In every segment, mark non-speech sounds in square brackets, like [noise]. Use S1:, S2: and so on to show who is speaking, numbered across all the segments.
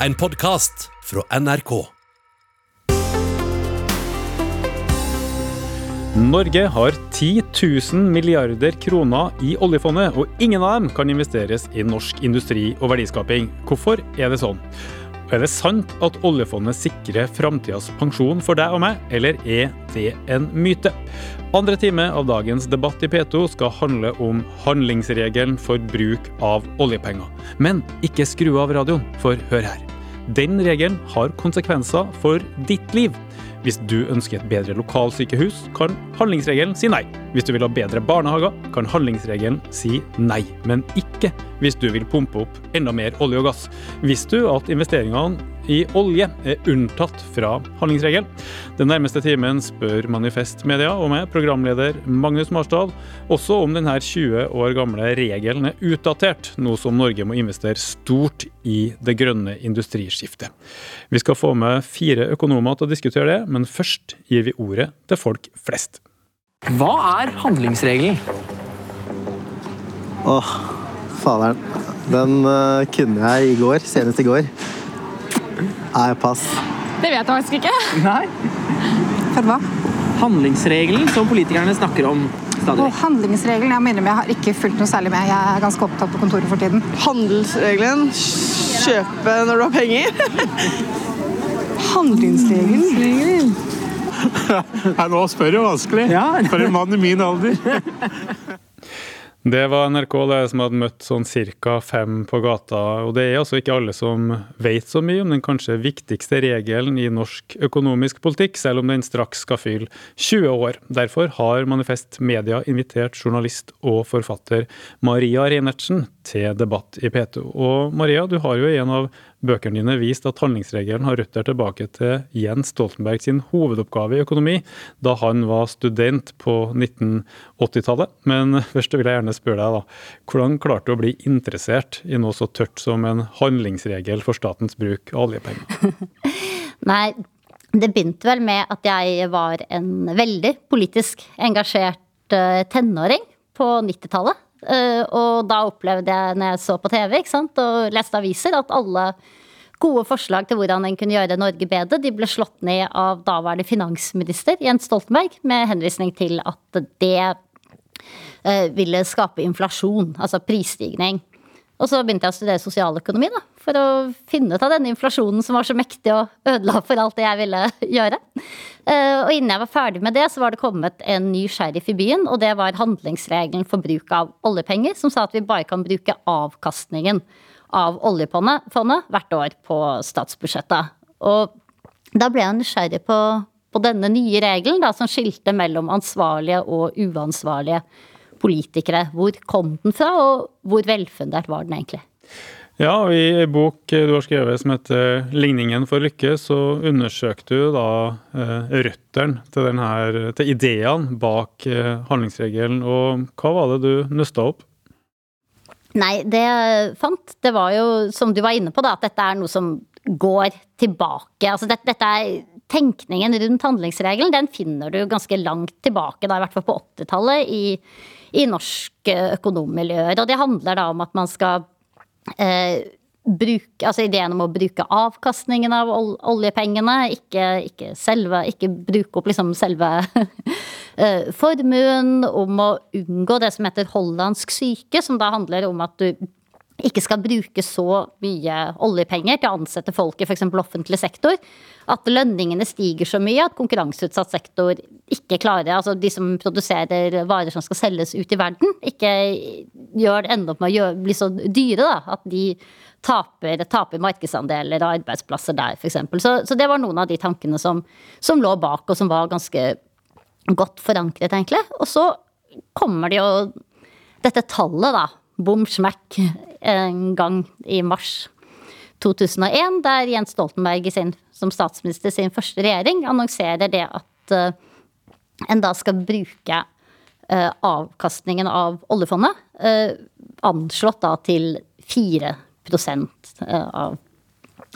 S1: en podkast fra NRK.
S2: Norge har 10 000 milliarder kroner i oljefondet, og ingen av dem kan investeres i norsk industri og verdiskaping. Hvorfor er det sånn? Er det sant at oljefondet sikrer framtidas pensjon for deg og meg, eller er det en myte? Andre time av dagens debatt i P2 skal handle om handlingsregelen for bruk av oljepenger. Men ikke skru av radioen, for hør her. Den regelen har konsekvenser for ditt liv. Hvis du ønsker et bedre lokalsykehus, kan handlingsregelen si nei. Hvis du vil ha bedre barnehager, kan handlingsregelen si nei. Men ikke hvis du vil pumpe opp enda mer olje og gass. Visste du at investeringene i olje er unntatt fra handlingsregelen? Den nærmeste timen spør Manifest Media og meg, programleder Magnus Marsdal, også om denne 20 år gamle regelen er utdatert, nå som Norge må investere stort i det grønne industriskiftet. Vi skal få med fire økonomer til å diskutere det, men først gir vi ordet til folk flest.
S3: Hva er handlingsregelen?
S4: Åh, faderen. Den uh, kunne jeg i går, senest i går. Nei, pass.
S5: Det vet jeg faktisk ikke.
S3: Nei.
S5: For hva?
S3: Handlingsregelen som politikerne snakker om
S5: Og handlingsregelen, jeg minner meg, jeg har ikke fulgt noe særlig med. Jeg er ganske opptatt på kontoret for tiden.
S6: handelsregelen kjøpe når du har penger.
S5: Handlingsregelen? [laughs]
S7: Nei, nå spør du vanskelig.
S3: Ja.
S7: For en mann i min alder. [laughs]
S2: Det var NRK det som hadde møtt sånn ca. fem på gata. Og det er altså ikke alle som vet så mye om den kanskje viktigste regelen i norsk økonomisk politikk, selv om den straks skal fylle 20 år. Derfor har Manifest Media invitert journalist og forfatter Maria Reinertsen til debatt i P2. Og Maria, du har jo i en av bøkene dine vist at handlingsregelen har røtter tilbake til Jens Stoltenberg sin hovedoppgave i økonomi da han var student på 1980-tallet. Men først vil jeg gjerne spørre deg, da. Hvordan klarte du å bli interessert i noe så tørt som en handlingsregel for statens bruk av oljepenger? [laughs]
S8: Nei, det begynte vel med at jeg var en veldig politisk engasjert eh, tenåring på 90-tallet. Eh, og da opplevde jeg, når jeg så på TV sant, og leste aviser, at alle gode forslag til hvordan en kunne gjøre Norge bedre, de ble slått ned av daværende finansminister Jens Stoltenberg, med henvisning til at det eh, ville skape inflasjon, altså prisstigning. Og så begynte jeg å studere sosialøkonomi, da, for å finne ut av denne inflasjonen som var så mektig og ødela for alt det jeg ville gjøre. Eh, Og innen jeg var ferdig med det, så var det kommet en ny sheriff i byen, og det var handlingsregelen for bruk av oljepenger, som sa at vi bare kan bruke avkastningen av oljefondet hvert år på statsbudsjettet. Og da ble jeg nysgjerrig på, på denne nye regelen, da, som skilte mellom ansvarlige og uansvarlige politikere. Hvor kom den fra, og hvor velfundert var den egentlig?
S2: Ja, I en bok du har skrevet som heter 'Ligningen for lykke', så undersøkte du da eh, røttene til, til ideene bak eh, handlingsregelen. Og hva var det du nøsta opp?
S8: Nei, det jeg fant, det var jo, som du var inne på, da, at dette er noe som går tilbake. Altså dette, dette er Tenkningen rundt handlingsregelen den finner du ganske langt tilbake, da, i hvert fall på 80-tallet, i, i norske økonommiljøer. Og det handler da om at man skal eh, bruk, Altså ideen om å bruke avkastningen av oljepengene, ikke, ikke selve Ikke bruke opp liksom selve [laughs] eh, formuen, om å unngå det som heter hollandsk syke, som da handler om at du ikke skal bruke så mye oljepenger til å ansette folk i f.eks. offentlig sektor. At lønningene stiger så mye at konkurranseutsatt sektor ikke klarer Altså de som produserer varer som skal selges ut i verden, ikke gjør det ender opp med å gjøre, bli så dyre da, at de taper, taper markedsandeler og arbeidsplasser der, f.eks. Så, så det var noen av de tankene som, som lå bak, og som var ganske godt forankret, egentlig. Og så kommer det jo dette tallet, da. Bom smekk en gang i mars 2001, der Jens Stoltenberg sin, som statsminister sin første regjering annonserer det at eh, en da skal bruke eh, avkastningen av oljefondet, eh, anslått da til 4 eh, av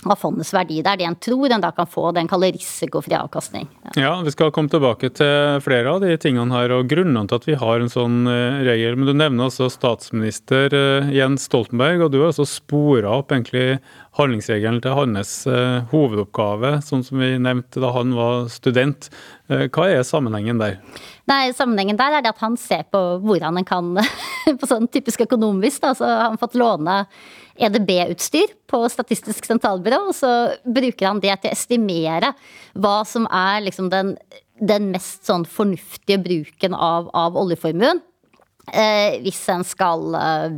S8: av fondets verdi. Det er det en tror en da kan få. Det en kaller risikofri avkastning. Ja.
S2: Ja, Vi skal komme tilbake til flere av de tingene her og grunnene til at vi har en sånn eh, regel. Men du nevner altså statsminister eh, Jens Stoltenberg, og du har altså spora opp egentlig handlingsregelen til hans eh, hovedoppgave, sånn som vi nevnte da han var student. Hva er sammenhengen der?
S8: Nei, Sammenhengen der er det at han ser på hvordan en kan [laughs] På sånn typisk økonomisk, da, så har han fått låne EDB-utstyr på Statistisk sentralbyrå, og så bruker han det til å estimere hva som er liksom den, den mest sånn fornuftige bruken av, av oljeformuen. Eh, hvis en skal eh,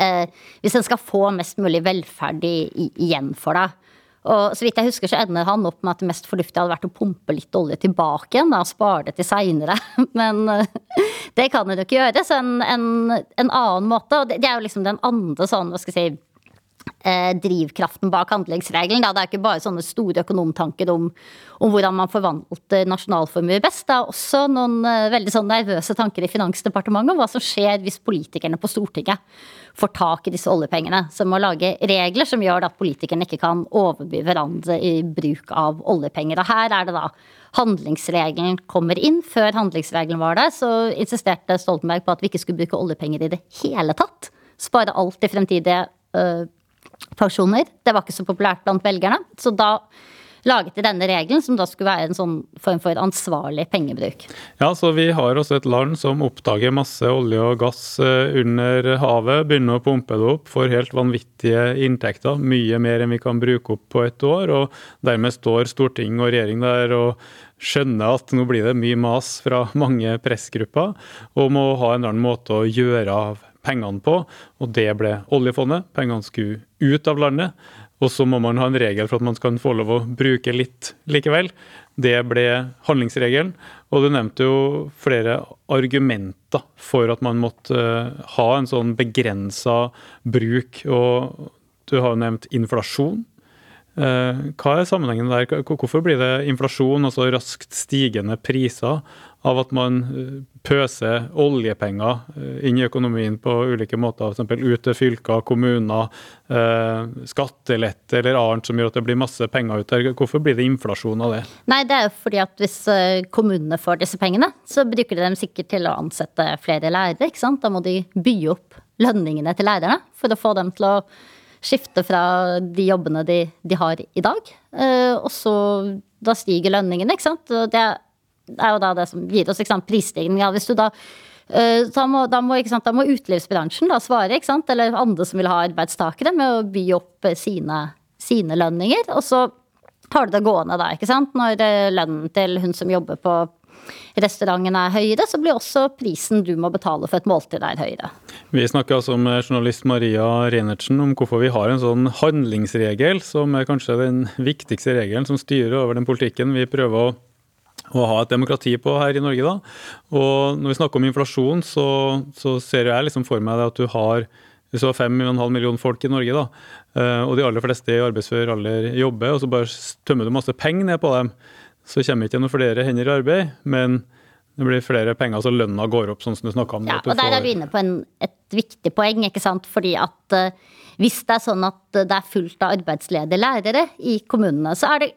S8: eh, Hvis en skal få mest mulig velferd igjen for det. Og så vidt jeg husker, så ender han opp med at det mest fornuftige hadde vært å pumpe litt olje tilbake igjen og spare det til seinere. [laughs] Men eh, det kan jo ikke gjøre. Så en, en, en, annen måte, og det, det er jo liksom den andre sånn, hva skal jeg si eh, drivkraften bak handlingsregelen. Det er ikke bare sånne store økonomtanker om, om hvordan man forvalter nasjonalformue best. Det er også noen eh, veldig sånn nervøse tanker i Finansdepartementet om hva som skjer hvis politikerne på Stortinget får tak i disse oljepengene. Så må lage regler som gjør at politikerne ikke kan overby hverandre i bruk av oljepenger. Og her er det da handlingsregelen kommer inn. Før handlingsregelen var der, så insisterte Stoltenberg på at vi ikke skulle bruke oljepenger i det hele tatt. Spare alt i fremtidige øh, pensjoner. Det var ikke så populært blant velgerne. Så da laget de denne regelen, som da skulle være en sånn form for ansvarlig pengebruk.
S2: Ja, så vi har også et land som oppdager masse olje og gass eh, under havet, begynner å pumpe det opp, for helt vanvittige inntekter, mye mer enn vi kan bruke opp på et år. og Dermed står storting og regjering der og skjønner at nå blir det mye mas fra mange pressgrupper, og må ha en eller annen måte å gjøre av pengene på, og det ble oljefondet. Pengene skulle ut av landet. Og så må man ha en regel for at man skal få lov å bruke litt likevel. Det ble handlingsregelen. Og du nevnte jo flere argumenter for at man måtte eh, ha en sånn begrensa bruk. Og du har jo nevnt inflasjon. Eh, hva er sammenhengen der? Hvorfor blir det inflasjon, altså raskt stigende priser, av at man eh, pøser oljepenger eh, inn i økonomien på ulike måter, f.eks. ut til fylker, kommuner, skattelette eller annet som gjør at det blir masse penger ut der. Hvorfor blir det inflasjon av det?
S8: Nei, det er jo fordi at hvis kommunene får disse pengene, så bruker de dem sikkert til å ansette flere lærere, ikke sant. Da må de by opp lønningene til lærerne for å få dem til å skifte fra de jobbene de, de har i dag. Uh, og så da stiger lønningene, ikke sant. Og det er jo da det som gir oss prisstigning. Ja, hvis du da uh, da må, da, må, sant, da må, utelivsbransjen da svare, eller andre som vil ha arbeidstakere, med å by opp sine, sine lønninger. Og så har du det gående da, ikke sant. Når lønnen til hun som jobber på restauranten er høyere, så blir også prisen du må betale for et måltid der høyere.
S2: Vi snakker altså med journalist Maria Reinertsen om hvorfor vi har en sånn handlingsregel, som er kanskje den viktigste regelen som styrer over den politikken vi prøver å å ha et demokrati på her i Norge. da. Og Når vi snakker om inflasjon, så, så ser jeg liksom for meg at du har hvis du har 5,5 millioner folk i Norge, da, eh, og de aller fleste i arbeidsfør alder jobber, og så bare tømmer du masse penger ned på dem, så kommer ikke noen flere hender i arbeid, men det blir flere penger, så lønna går opp, sånn som du snakka om.
S8: Ja, og der er du inne på en, et viktig poeng, ikke sant. Fordi at uh, hvis det er sånn at det er fullt av arbeidsledige lærere i kommunene, så er det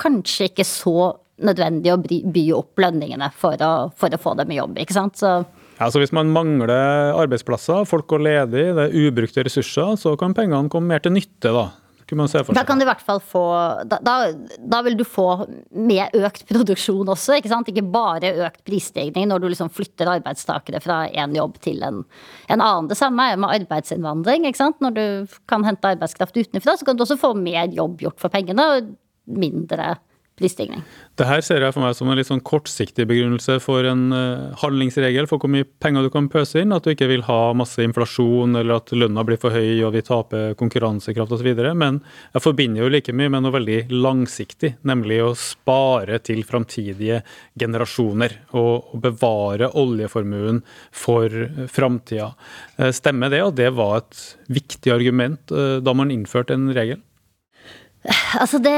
S8: kanskje ikke så nødvendig å by opp lønningene for å, for å få dem i jobb, ikke sant. Så
S2: ja, så Hvis man mangler arbeidsplasser, folk går ledig, det er ubrukte ressurser, så kan pengene komme mer til nytte. da kunne man se for
S8: seg. Da kan du i hvert fall få da, da, da, vil du få med økt produksjon også, ikke sant. Ikke bare økt prisstigning når du liksom flytter arbeidstakere fra én jobb til en, en, annen. Det samme er med arbeidsinnvandring. ikke sant. Når du kan hente arbeidskraft utenfra, så kan du også få mer jobb gjort for pengene og mindre prisstigning.
S2: Det her ser jeg for meg som en litt sånn kortsiktig begrunnelse for en uh, handlingsregel for hvor mye penger du kan pøse inn. At du ikke vil ha masse inflasjon eller at lønna blir for høy og vi taper konkurransekraft osv. Men jeg forbinder jo like mye med noe veldig langsiktig, nemlig å spare til framtidige generasjoner. Og, bevare oljeformuen for framtida. Uh, stemmer det at det var et viktig argument uh, da man innførte en regel?
S8: Altså det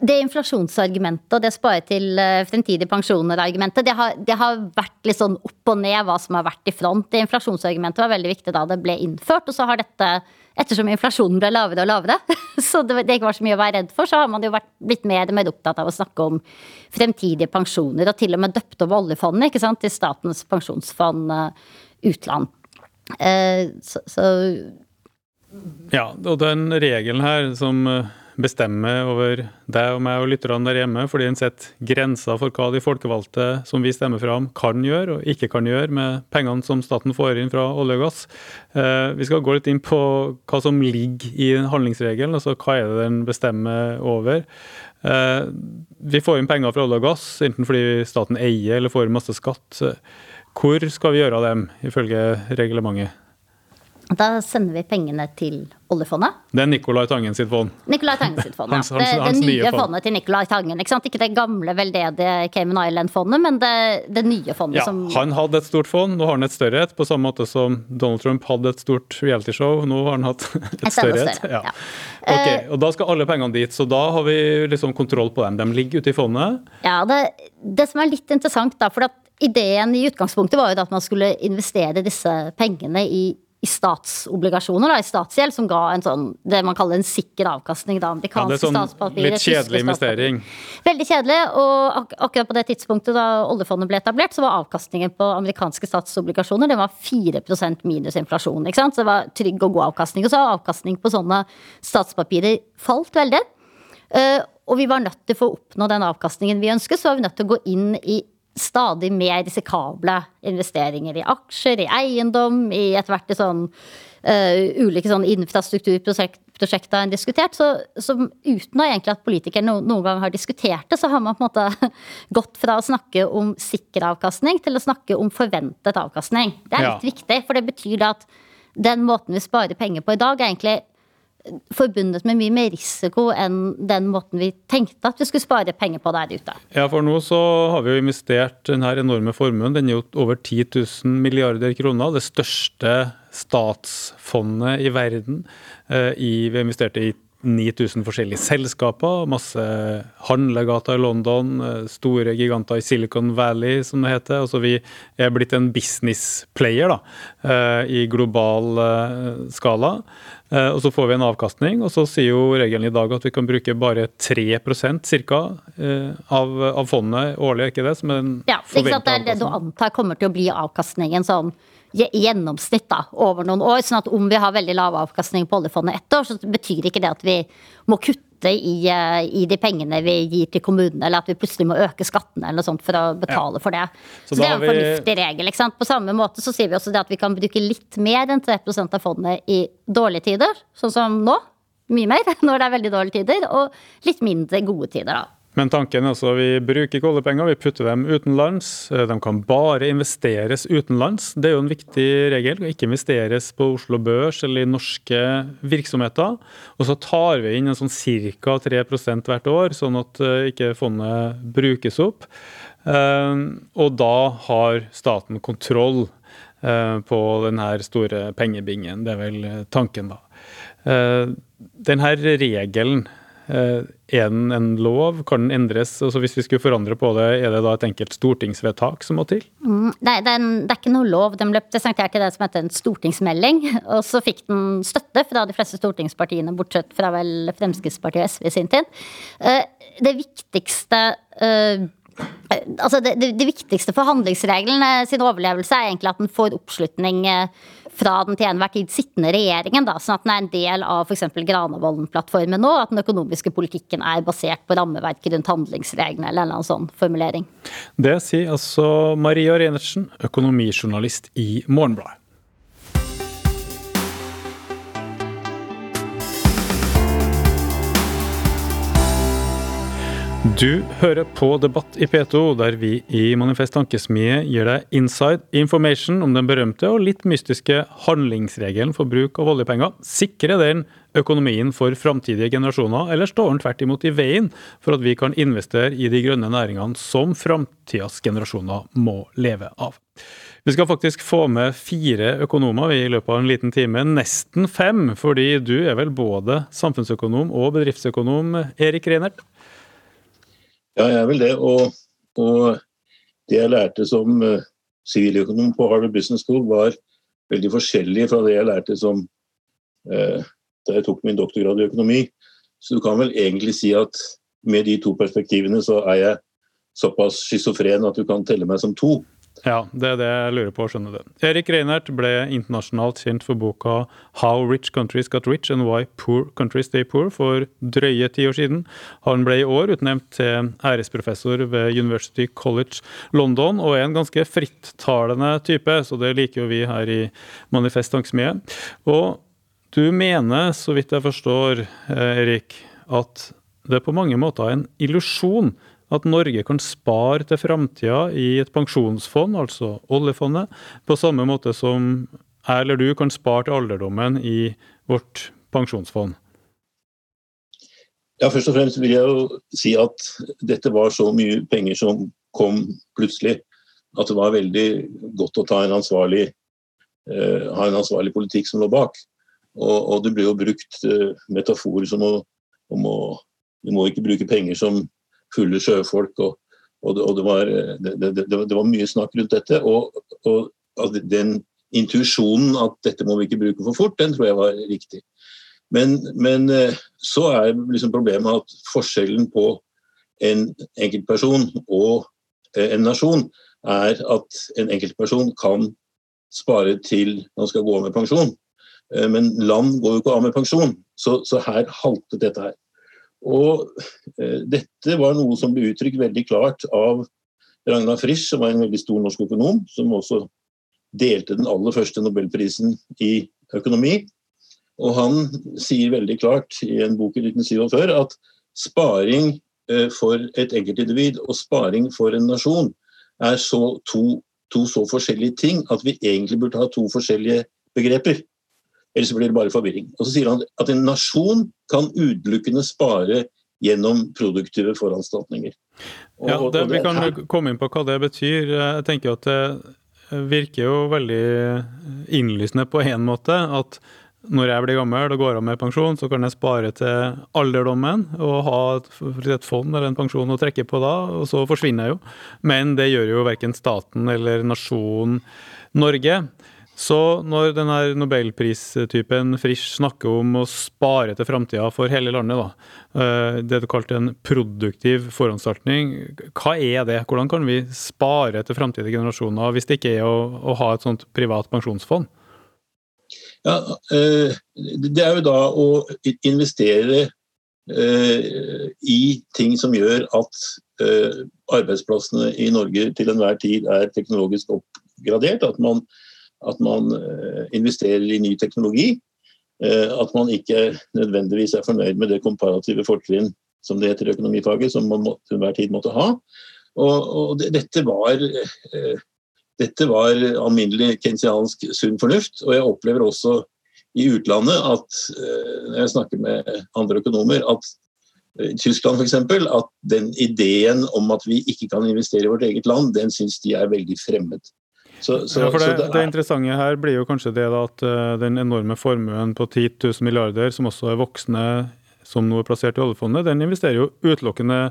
S8: det inflasjonsargumentet og det spare til eh, fremtidige pensjoner-argumentet, det, det, har vært litt sånn opp og ned hva som har vært i front. Det inflasjonsargumentet var veldig viktig da det ble innført. Og så har dette, ettersom inflasjonen ble lavere og lavere, [laughs] så det, det ikke var så mye å være redd for, så har man jo vært, blitt mer og mer opptatt av å snakke om fremtidige pensjoner. Og til og med døpt over oljefondet ikke sant, til Statens pensjonsfond uh, utland. Eh, så, så
S2: Ja, og den regelen her som eh, bestemmer over deg og meg og lytterne der hjemme, fordi den setter grenser for hva de folkevalgte som vi stemmer fram, kan gjøre og ikke kan gjøre med pengene som staten får inn fra olje og gass. Eh, vi skal gå litt inn på hva som ligger i handlingsregelen, altså hva er det den bestemmer over. Eh, vi får inn penger fra olje og gass, enten fordi staten eier eller får masse skatt. Hvor skal vi gjøre av dem, ifølge reglementet?
S8: Da sender vi pengene til oljefondet.
S2: Det er Nicolai Tangen sitt fond.
S8: Nicolai Tangen sitt fond, ja. [laughs]
S2: Hans- hans-
S8: det,
S2: hans
S8: det
S2: nye
S8: nye fondet til Nicolai Tangen. Ikke sant? Ikke det gamle, veldedige Cayman Island-fondet, men det, det nye fondet
S2: Ja,
S8: som
S2: han hadde et stort fond, nå har han et større et, på samme måte som Donald Trump hadde et stort realityshow. Nå har han hatt [laughs] et større et. Ja.
S8: ja. Eh,
S2: og Da skal alle pengene dit, så da har vi liksom kontroll på dem. De ligger ute i fondet.
S8: Ja, det, det som er litt interessant, da, for at ideen i utgangspunktet var jo at man skulle investere disse pengene i, i statsobligasjoner, da, i statsgjeld, som ga en sånn, det man kaller en sikker avkastning. Da,
S2: Ja,
S8: amerikanske
S2: det er sånn litt kjedelig investering.
S8: Veldig kjedelig, og ak akkurat på det tidspunktet da oljefondet ble etablert, så var avkastningen på amerikanske statsobligasjoner det var 4% minus inflasjon. ikke sant? Så det var trygg og god avkastning. Og så har avkastning på sånne statspapirer falt veldig. Uh, og vi var nødt til for å oppnå den avkastningen vi ønsket, så var vi nødt til å gå inn i stadig mer risikable investeringer i aksjer, i eiendom, i etter hvert i sånn Uh, ulike sånn infrastrukturprosjekter en diskutert. Så, så uten egentlig at politikere no, noen gang har diskutert det, så har man på en måte [laughs] gått fra å snakke om sikker avkastning til å snakke om forventet avkastning. Det er
S2: Ja.
S8: litt viktig, for det betyr at den måten vi sparer penger på i dag, er egentlig forbundet med mye mer risiko enn den måten vi tenkte at vi skulle spare penger på der ute.
S2: Ja, for nå så har vi jo investert denne enorme formuen. Den er jo over 10 000 milliarder kroner. Det største statsfondet i verden. Eh, I, vi investerte i 9000 forskjellige selskaper, masse handlegater i London, eh, store giganter i Silicon Valley, som det heter. Altså vi er blitt en business player da, eh, i global skala. Eh, Og så får vi en avkastning, og så sier jo regelen i dag at vi kan bruke bare 3 ca. Av, av fondet årlig, er ikke det? Som en
S8: Ja, ikke sant? Det er det du antar kommer til å bli avkastningen sånn gjennomsnitt da, over noen år. sånn at om vi har veldig lav avkastning på oljefondet ett år, så betyr ikke det at vi må kutte i, eh, i de pengene vi gir til kommunene, eller at vi plutselig må øke skattene eller noe sånt for å betale for det.
S2: Så
S8: Så, det er en
S2: vi-
S8: fornuftig regel. ikke sant? På samme måte så sier vi også det at vi kan bruke litt mer enn 3% av fondet i dårlige tider, sånn som nå. Mye mer [laughs] når det er veldig dårlige tider, og litt mindre gode tider, da.
S2: Men tanken er altså vi bruker ikke oljepenger, vi putter dem utenlands. Eh, De kan bare investeres utenlands. Det er jo en viktig regel. Ikke investeres på Oslo Børs eller i norske virksomheter. Og så tar vi inn en sånn ca. 3% hvert år, sånn at eh, ikke fondet brukes opp. Eh, Og da har staten kontroll på denne store pengebingen. Det er vel tanken, da. Denne regelen, er den en lov? Kan den endres? Altså Hvis vi skulle forandre på det, er det da et enkelt stortingsvedtak som må til?
S8: Mm, Nei, er, det er ikke noe lov. Den ble presentert i det som heter en stortingsmelding. [laughs] Og så fikk den støtte fra de fleste stortingspartiene, bortsett fra vel Fremskrittspartiet og SV i sin tid. Eh, Det viktigste eh, Altså det, det, det viktigste for handlingsregelen eh, sin overlevelse er egentlig at den får oppslutning eh, fra den til enhver tid sittende regjeringen. Da, sånn at den er en del av f.eks. Granavolden-plattformen nå. At den økonomiske politikken er basert på rammeverket rundt handlingsreglene eller en eller annen sånn formulering.
S2: Det sier altså Maria Arenertsen, økonomijournalist i Morgenbladet. Du hører på Debatt i P2, der vi i Manifest Tankesmie gir deg inside information om den berømte og litt mystiske handlingsregelen for bruk av oljepenger. Sikrer den økonomien for framtidige generasjoner, eller står den tvert imot i veien for at vi kan investere i de grønne næringene som framtidas generasjoner må leve av? Vi skal faktisk få med fire økonomer i løpet av en liten time. Nesten fem, fordi du er vel både samfunnsøkonom og bedriftsøkonom, Erik Reinert?
S9: Ja, jeg er vel det. Og, og det jeg lærte som siviløkonom siviløkonom på Harvard Business School, var veldig forskjellig fra det jeg lærte som uh, da jeg tok min doktorgrad i økonomi. Så du kan vel egentlig si at med de to perspektivene så er jeg såpass schizofren at du kan telle meg som to.
S2: Ja, det er det jeg lurer på. skjønner du. Erik Reinert ble internasjonalt kjent for boka 'How Rich Countries Got Rich and Why Poor Countries Stay Poor' for drøye ti år siden. Han ble i år utnevnt til æresprofessor ved University College London, og er en ganske frittalende type, så det liker jo vi her i Manifest Tankesmie. Og du mener, så vidt jeg forstår, eh, Erik, at det på mange måter er en illusjon at Norge kan spare til framtida i et pensjonsfond, altså oljefondet, på samme måte som jeg eller du kan spare til alderdommen i vårt pensjonsfond?
S9: Ja, Først og fremst vil jeg jo si at dette var så mye penger som kom plutselig, at det var veldig godt å ta en ansvarlig, uh, ha en ansvarlig politikk som lå bak. Og, og det ble jo brukt uh, metaforer som å, om å Du må ikke bruke penger som fulle sjøfolk. og, og, og det, var, det, det, det, var, mye snakk rundt dette. Og, og altså, den intuisjonen at dette må vi ikke bruke for fort, den tror jeg var riktig. Men, men eh, så er liksom problemet at forskjellen på en enkeltperson og eh, en nasjon er at en enkeltperson kan spare til man skal gå av med pensjon. Eh, men land går jo ikke av med pensjon, så, så her haltet dette her. Og eh, dette var noe som ble uttrykt veldig klart av Ragnar Frisch, som var en veldig stor norsk økonom, som også delte den aller første nobelprisen i økonomi. Og han sier veldig klart i en bok i 1947 at sparing eh, for et enkeltindivid og sparing for en nasjon er så to, to så forskjellige ting at vi egentlig burde ha to forskjellige begreper. Ellers blir det bare forvirring. Og så sier han at en nasjon kan utelukkende spare gjennom produktive foranstaltninger.
S2: Og, ja, det, Vi kan her... komme inn på hva det betyr. Jeg tenker at det virker jo veldig innlysende på en måte at når jeg blir gammel og går av med pensjon, så kan jeg spare til alderdommen og ha et fond eller en pensjon å trekke på da, og så forsvinner jeg jo. Men det gjør jo verken staten eller nasjonen Norge. Så når denne nobelpristypen Frisch snakker om å spare til framtida for hele landet, da, eh, det du kalte en produktiv foranstaltning, hva er det? Hvordan kan vi spare til framtidige generasjoner hvis det ikke er å, å ha et sånt privat pensjonsfond?
S9: Ja, eh, Det er jo da å investere eh, i ting som gjør at arbeidsplassene i Norge til enhver tid er teknologisk oppgradert. At man at man eh, investerer i ny teknologi. Eh, at man ikke nødvendigvis er fornøyd med det komparative fortrinn som det heter i økonomifaget, som man til enhver tid måtte ha. Og, og dette, var, eh, dette var alminnelig kensiansk sunn fornuft. Og jeg opplever også i utlandet at når jeg snakker med andre økonomer, at i Tyskland f.eks. at den ideen om at vi ikke kan investere i vårt eget land, den syns de er veldig fremmed.
S2: Så, så, ja, for det, det, det, interessante her blir jo kanskje det at uh, den enorme formuen på 10 000 milliarder, som også er voksne, som nå er plassert i oljefondet, den investerer jo utelukkende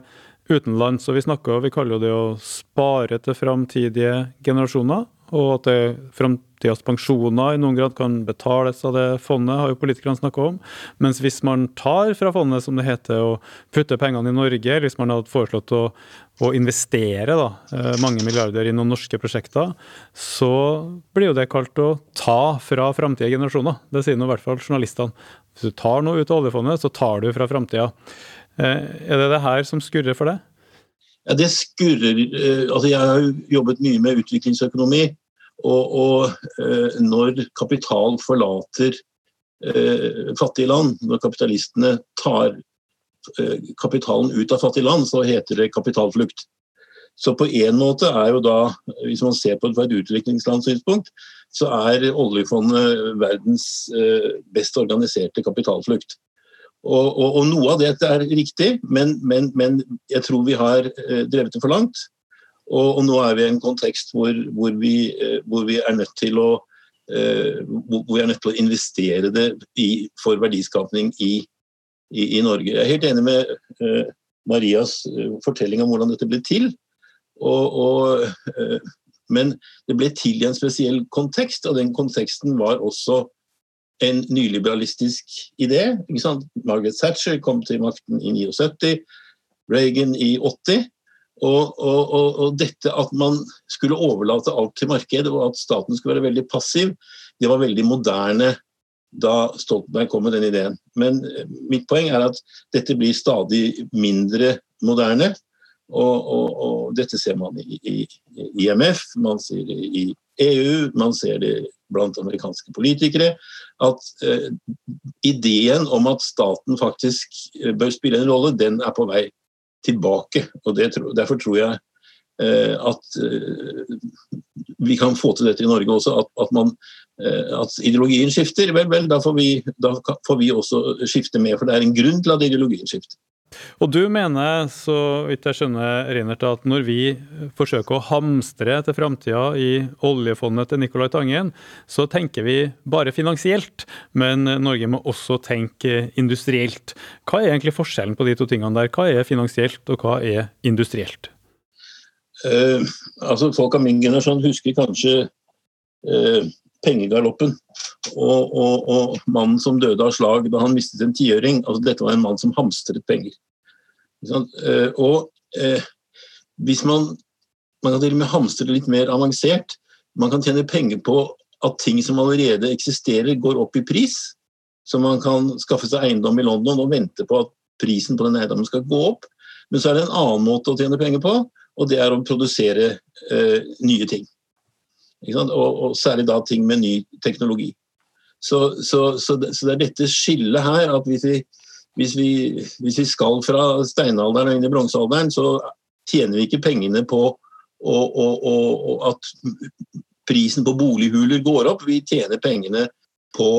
S2: utenlands. Og vi snakker, vi kaller jo det å spare til framtidige generasjoner og at det framtidas pensjoner i noen grad kan betales av det fondet, har jo politikerne snakka om. Mens hvis man tar fra fondet, som det heter, og putter pengene i Norge, eller hvis man hadde foreslått å, å investere da, eh, mange milliarder i noen norske prosjekter, så blir jo det kalt å ta fra framtidige generasjoner. Det sier nå i hvert fall journalistene. Hvis du tar noe ut av oljefondet, så tar du fra framtida. Eh, er det det her som skurrer for deg?
S9: Det skurrer eh, altså Jeg har jobbet mye med utviklingsøkonomi. Og, og eh, når kapital forlater eh, fattige land, når kapitalistene tar kapitalen ut av fattige land, så heter det kapitalflukt. Så på en måte er jo da, hvis man ser på det fra et utviklingslandssynspunkt, så er oljefondet verdens best organiserte kapitalflukt. Og, og, og, noe av dette er riktig, men, men, men, jeg tror vi har eh, drevet det for langt. Og, og nå er vi i en kontekst hvor, hvor, vi, eh, hvor, vi, er nødt til å eh, hvor vi er nødt til å investere det i, for verdiskapning i, i, i, Norge. Jeg er helt enig med uh, Marias fortelling om hvordan dette ble til. Men det ble til i en spesiell kontekst, og den konteksten var også en nyliberalistisk idé. Margaret Thatcher kom til makten i 79, Reagan i 80. Og, og, og, og, dette at man skulle overlate alt til markedet, og at staten skulle være veldig passiv, det var veldig moderne da Stoltenberg kom med den ideen. Men eh, mitt poeng er at dette blir stadig mindre moderne. Og, dette ser man i, i, i IMF, man ser det i EU, man ser det blant amerikanske politikere. At eh, ideen om at staten faktisk eh, bør spille en rolle, den er på vei tilbake. og det, Derfor tror jeg eh, at eh, vi kan få til dette i Norge også. At, at, man, eh, at ideologien skifter. Vel, vel, da får, vi, da får vi også skifte med. For det er en grunn til at ideologien skifter.
S2: Og du mener, så vidt jeg skjønner, Reinert, at når vi forsøker å hamstre til framtida i oljefondet til Nicolai Tangen, så tenker vi bare finansielt, men Norge må også tenke industrielt. Hva er egentlig forskjellen på de to tingene der? Hva er finansielt, og hva er industrielt?
S9: Eh, altså Folk av min generasjon husker kanskje uh, pengegaloppen og, og, og, mannen som døde av slag da han mistet en tiøring. Altså, dette var en mann som hamstret penger. Eh, og eh, hvis man Man kan til og med hamstre litt mer avansert. Man kan tjene penger på at ting som allerede eksisterer, går opp i pris. Så man kan skaffe seg eiendom i London og vente på at prisen på den eiendommen skal gå opp. Men så er det en annen måte å tjene penger på, og det er å produsere eh, nye ting. Og, og, særlig da ting med ny teknologi. Så, så, så, det, så det, er dette skillet her at hvis vi, hvis vi, hvis vi skal fra steinalderen og inn i bronsealderen, så tjener vi ikke pengene på og, og, og, at prisen på bolighuler går opp. Vi tjener pengene på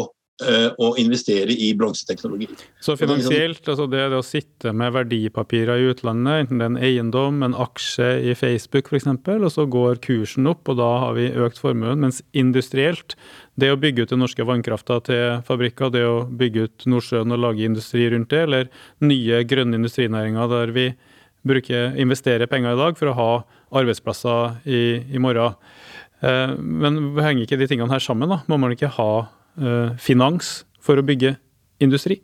S9: å investere i bronseteknologi.
S2: Så finansielt, altså det, det å sitte med verdipapirer i utlandet, enten det er en eiendom, en aksje i Facebook f.eks., og så går kursen opp, og da har vi økt formuen. Mens industrielt, det å bygge ut den norske vannkrafta til fabrikker, det å bygge ut Nordsjøen og lage industri rundt det, eller nye grønne industrinæringer der vi bruker, investerer penger i dag for å ha arbeidsplasser i, i morgen. Eh, men henger ikke de tingene her sammen? da? Må man ikke ha Eh, finans for å bygge industri?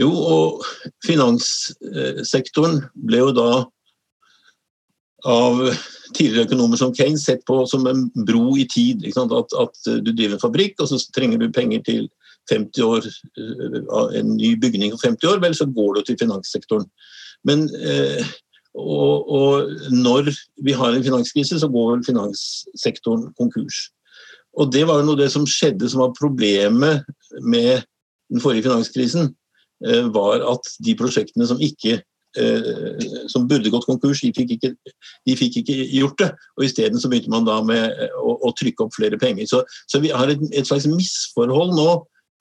S9: Jo, og finanssektoren ble jo da av tidligere økonomer som Keynes sett på som en bro i tid. At, at, du driver en fabrikk, og så trenger du penger til 50 år, eh, en ny bygning for 50 år, vel, så går du til finanssektoren. Men eh, og, og, når vi har en finanskrise, så går vel finanssektoren konkurs. Og det var jo noe det som skjedde som var problemet med den forrige finanskrisen, eh, var at de prosjektene som ikke eh, som burde gått konkurs, de fikk ikke, de fikk ikke gjort det. og Isteden så begynte man da med å, å, trykke opp flere penger. Så, så vi har et, et, slags misforhold nå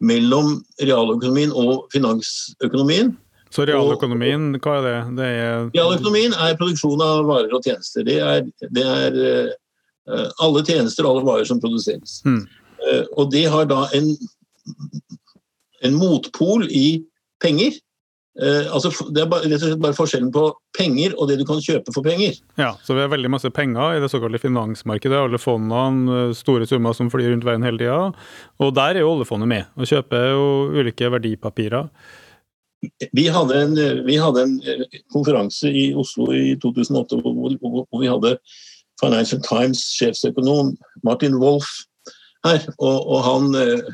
S9: mellom realøkonomien og finansøkonomien.
S2: Så realøkonomien, hva er det? det er...
S9: Realøkonomien er produksjon av varer og tjenester. Det er, det er eh, Eh, alle tjenester og alle varer som produseres. Mm. Og det har da en, en motpol i penger. Uh, altså, det er bare, rett og slett bare forskjellen på penger og det du kan kjøpe for penger.
S2: Ja, Så vi har veldig masse penger i det såkalte finansmarkedet. Alle fondene, store summer som flyr rundt verden hele tida. Og der er jo oljefondet med og kjøper jo ulike verdipapirer.
S9: Vi hadde, en, vi hadde en konferanse i Oslo i 2008 hvor, hvor vi hadde Financial Times sjefsøkonom Martin Wolff her. Og, og, han eh,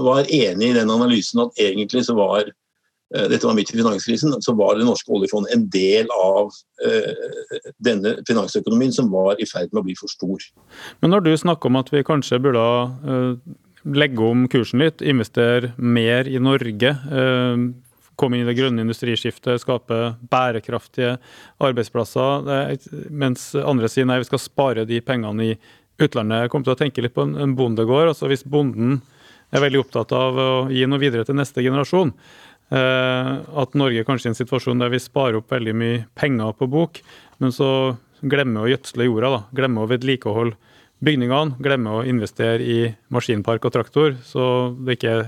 S9: var enig i den analysen at egentlig så var eh, dette var midt i finanskrisen, så var det norske oljefondet en del av eh, denne finansøkonomien som var i ferd med å bli for stor.
S2: Men når du snakker om at vi kanskje burde uh, legge om kursen litt, investere mer i Norge, uh, komme inn i det grønne industriskiftet, skape bærekraftige arbeidsplasser. Mens andre sier nei, vi skal spare de pengene i utlandet. Jeg kommer til å tenke litt på en bondegård. altså Hvis bonden er veldig opptatt av å gi noe videre til neste generasjon, eh, at Norge kanskje er i en situasjon der vi sparer opp veldig mye penger på bok, men så glemmer å gjødsle jorda, da, glemmer å vedlikeholde bygningene, glemmer å investere i maskinpark og traktor, så det ikke er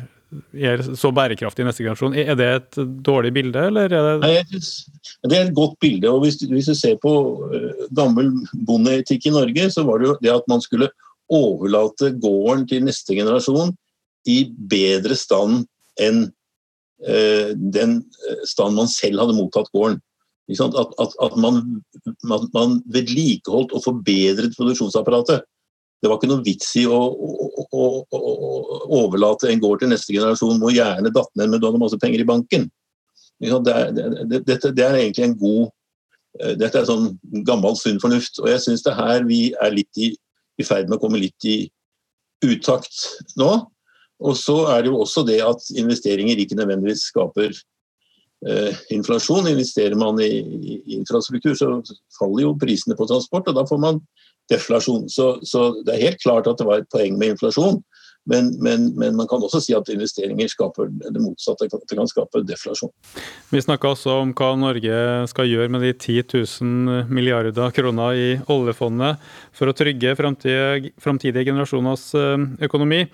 S2: er så bærekraftig i neste generasjon. Er det et dårlig bilde, eller? Er det...
S9: Nei, det er et godt bilde. og Hvis, hvis du ser på uh, gammel bondeetikk i Norge, så var det jo det at man skulle overlate gården til neste generasjon i bedre stand enn uh, den stand man selv hadde mottatt gården. At, at, at man, man, man, vedlikeholdt og forbedret produksjonsapparatet. Det var ikke noe vits i å, å, å, å overlate en gård til neste generasjon hvor gjerne datt ned med du hadde masse penger i banken. Det er, det, dette, det er egentlig en god eh, Dette er sånn gammel, sunn fornuft. Og jeg syns det her vi er litt i, i ferd med å komme litt i utakt nå. Og så er det jo også det at investeringer ikke nødvendigvis skaper eh, inflasjon. Investerer man i, i, infrastruktur, så faller jo prisene på transport, og da får man deflasjon. Så, så det er helt klart at det var et poeng med inflasjon. Men, men, men, man kan også si at investeringer skaper det motsatte. At det kan skape deflasjon.
S2: Vi snakka også om hva Norge skal gjøre med de 10 000 milliarder kroner i oljefondet for å trygge framtidige generasjoners eh, økonomi.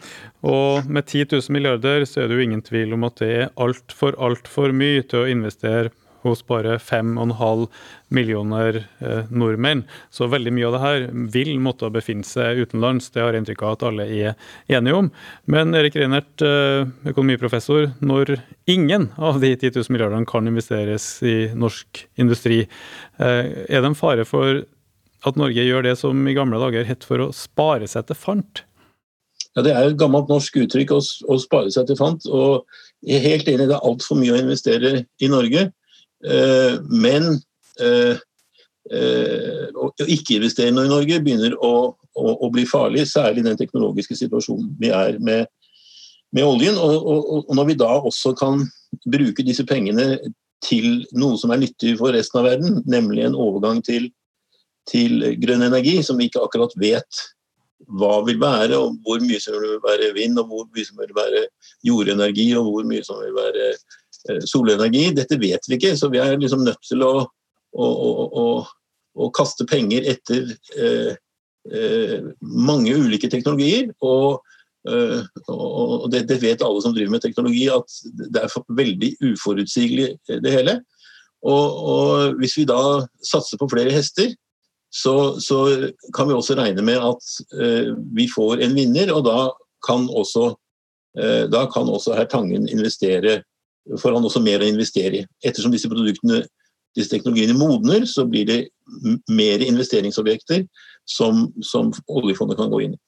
S2: Og med 10 000 milliarder så er det jo ingen tvil om at det er altfor, altfor mye til å investere hos bare 5,5 millioner eh, nordmenn. Så veldig mye av det her vil måtte befinne seg utenlands. Det har jeg inntrykk av at alle er enige om. Men Erik Reinert, eh, økonomiprofessor, når ingen av de 10 000 milliardene kan investeres i norsk industri, eh, er det en fare for at Norge gjør det som i gamle dager het for å spare seg til fant?
S9: Ja, Det er et gammelt norsk uttrykk å, å spare seg til fant. og Jeg er helt enig, det er altfor mye å investere i Norge. Eh, men eh, eh, å ikke investere i Norge begynner å, å, å, bli farlig, særlig i den teknologiske situasjonen vi er med, med oljen. Og, og, og, når vi da også kan bruke disse pengene til noe som er nyttig for resten av verden, nemlig en overgang til, til grønn energi, som vi ikke akkurat vet hva vil være, og hvor mye som vil være vind, og hvor mye som vil være jordenergi, og hvor mye som vil være solenergi. Dette vet vi ikke, så vi er liksom nødt til å, å, å, å kaste penger etter eh, eh, mange ulike teknologier. Og, eh, og det, det, vet alle som driver med teknologi, at det er veldig uforutsigelig eh, det hele. Og, og, hvis vi da satser på flere hester, så, så kan vi også regne med at eh, vi får en vinner, og da kan også, da kan også herr Tangen investere får han også mer å investere i. Ettersom disse produktene, disse teknologiene modner, så blir det mer investeringsobjekter som, som oljefondet kan gå inn i.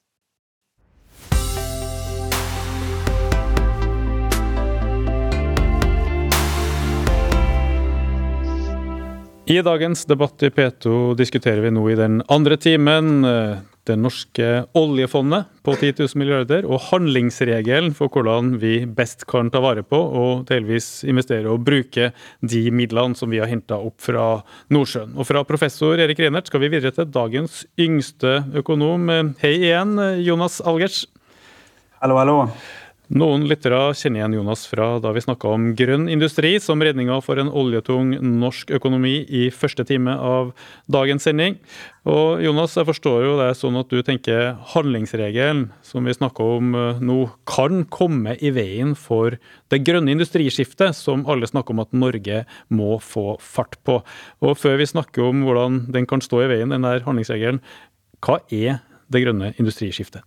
S2: I dagens debatt i P2 diskuterer vi nå i den andre timen eh, det norske oljefondet på 10 000 milliarder og handlingsregelen for hvordan vi best kan ta vare på og delvis investere og bruke de midlene som vi har henta opp fra Nordsjøen. Og fra professor Erik Reinert skal vi videre til dagens yngste økonom. Hei igjen, Jonas Algers.
S10: Hallo, hallo.
S2: Noen lyttere kjenner igjen Jonas fra da vi snakka om grønn industri som redninga for en oljetung norsk økonomi i første time av dagens sending. Og Jonas, jeg forstår jo det sånn at du tenker handlingsregelen som vi snakker om eh, nå, kan komme i veien for det grønne industriskiftet som alle snakker om at Norge må få fart på. Og før vi snakker om hvordan den kan stå i veien, den der handlingsregelen, hva er det grønne industriskiftet?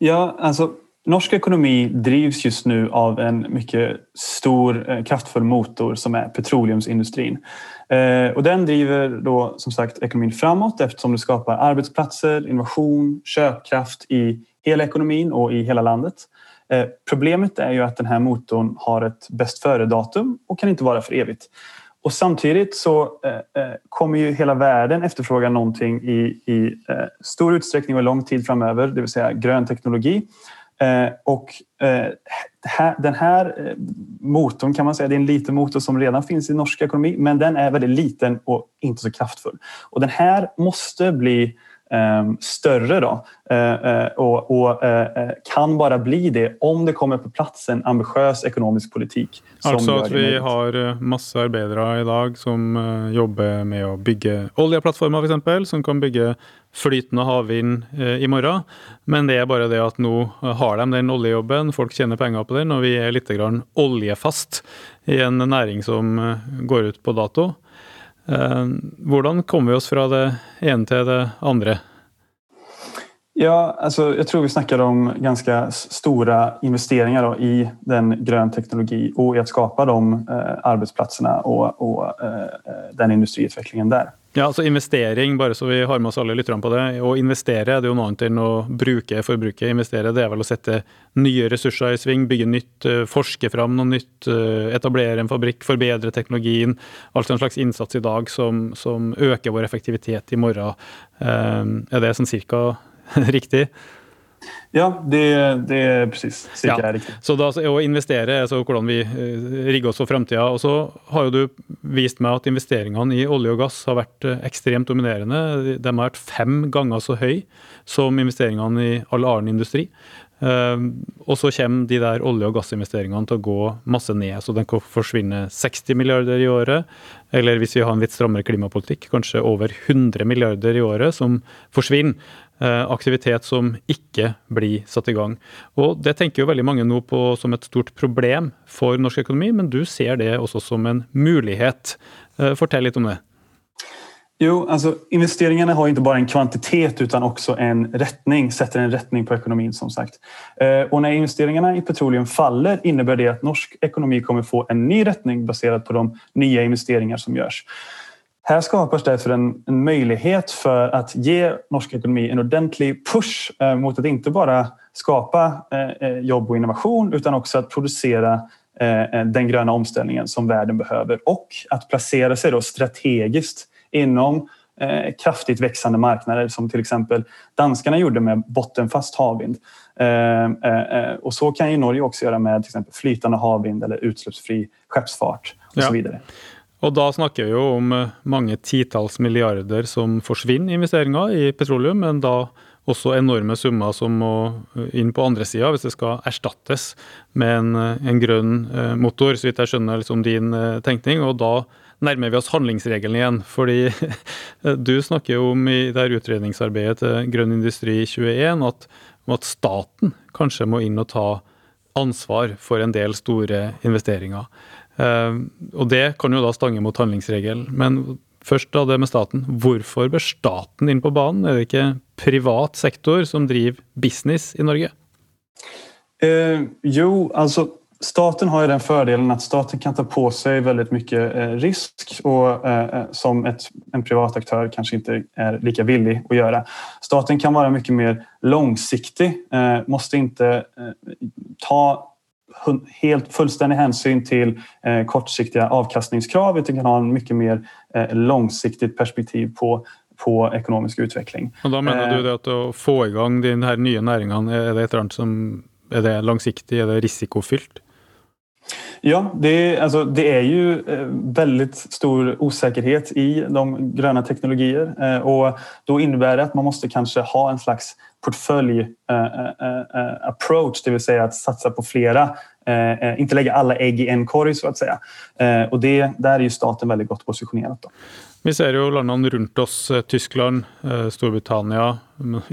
S10: Ja, altså Norsk ekonomi drivs just nu av en mycket stor, eh, kraftfull motor som är petroleumsindustrin. Eh, och den driver då som sagt ekonomin framåt eftersom det skapar arbetsplatser, innovation, köpkraft i hela ekonomin och i hela landet. Eh, problemet är ju att den här har ett bäst före-datum och kan inte vara för evigt. Och samtidigt så kommer ju hela världen efterfråga någonting i, i stor utsträckning och lång tid framöver, det vill säga grön teknologi. Eh, och eh, den här eh, motorn kan man säga, det är en liten motor som redan finns i norsk ekonomi, men den är väldigt liten och inte så kraftfull. Och den här måste bli större då, och, och kan bara bli det om det kommer på plass en ambitiøs økonomisk politikk.
S2: Altså at vi har masse arbeidere i dag som jobber med å bygge oljeplattformer f.eks., som kan bygge flytende havvind eh, i morgen. Men det er bare det at nå har de den oljejobben, folk tjener penger på den, og vi er litt oljefast i en næring som eh, går ut på dato. Eh, hvordan kommer vi oss fra det ene til det andre?
S10: Ja, altså, jeg tror vi snakker om ganske store investeringer da, i den grön teknologi og i å skapa de eh, arbeidsplassene og, og eh, den industriutvecklingen där.
S2: Ja, altså Investering, bare så vi har med oss alle lytterne på det. Å investere det er jo noe annet enn å bruke forbruket. Investere det er vel å sette nye ressurser i sving, bygge nytt, eh, forske fram noe nytt, eh, etablere en fabrikk, forbedre teknologien. Altså en slags innsats i dag som, som øker vår effektivitet i morgen. Eh, er det sånn cirka [laughs] riktig?
S10: Ja, det, det er presis. ja. riktig.
S2: Så da, å investere er altså hvordan vi eh, rigger oss for framtida. Og så har jo du vist meg at investeringene i olje og gass har vært eh, ekstremt dominerende. De har vært fem ganger så høy som investeringene i all annen industri. Uh, og så kommer de der olje- og gassinvesteringene til å gå masse ned. Så den kan forsvinne 60 milliarder i året. Eller hvis vi har en litt strammere klimapolitikk, kanskje over 100 milliarder i året som forsvinner. Uh, aktivitet som ikke blir satt i gang. Og Det tenker jo veldig mange nå på som et stort problem for norsk økonomi, men du ser det også som en mulighet. Uh, fortell litt om det.
S10: Jo, altså Investeringene har ikke bare en kvantitet utan også en retning. Setter en retning på økonomien, som sagt. Og Når investeringene i petroleum faller innebærer det at norsk økonomi kommer få en ny retning basert på de nye investeringer som görs. Här skapas därför en, en möjlighet för att ge norsk ekonomi en ordentlig push eh, mot att inte bara skapa eh, eh jobb och innovation utan också att producera eh, den gröna omställningen som världen behöver och att placera sig då strategiskt inom eh, kraftigt växande marknader som till exempel danskarna gjorde med bottenfast havvind. Eh, eh, och så kan ju Norge också göra med till exempel flytande havvind eller utsläppsfri skeppsfart och ja. så vidare.
S2: Og da snakker vi jo om eh, mange titalls milliarder som forsvinner investeringer i petroleum, men da også enorme summer som må eh, inn på andre sida hvis det skal erstattes med en, eh, en grønn motor, så vidt jeg skjønner liksom din tenkning. Og da nærmer vi oss handlingsregelen igjen. Fordi [laughs] du snakker jo om i det her utredningsarbeidet til Grønn industri 21 at, at staten kanskje må inn og ta ansvar for en del store investeringer. Uh, og det kan jo da stange mot handlingsregelen. Men først da det med staten. Hvorfor bør staten inn på banen? Er det ikke privat sektor som driver business i Norge?
S10: Eh, jo, altså staten har jo den fordelen at staten kan ta på seg veldig mye eh, risk og, eh, eh, som et, en privat aktør kanskje ikke er like villig å gjøre. Staten kan være mye mer långsiktig, måtte ikke ta helt fullständig hänsyn till kortsiktiga avkastningskrav utan kan ha en mycket mer långsiktigt perspektiv på på ekonomisk utveckling.
S2: Da mener du det at å få gang de her nye næringene, er det et eller som er det langsiktig, er det risikofylt?
S10: Ja, det, alltså, det är ju eh, väldigt stor osäkerhet i de gröna teknologier eh, och då innebär det att man måste kanske ha en slags portfölj eh, det vill säga att satsa på flera, inte lägga alla ägg i en korg så att säga. Och det, där är ju staten väldigt gott positionerad.
S2: Vi ser jo landene rundt oss, Tyskland, Storbritannia,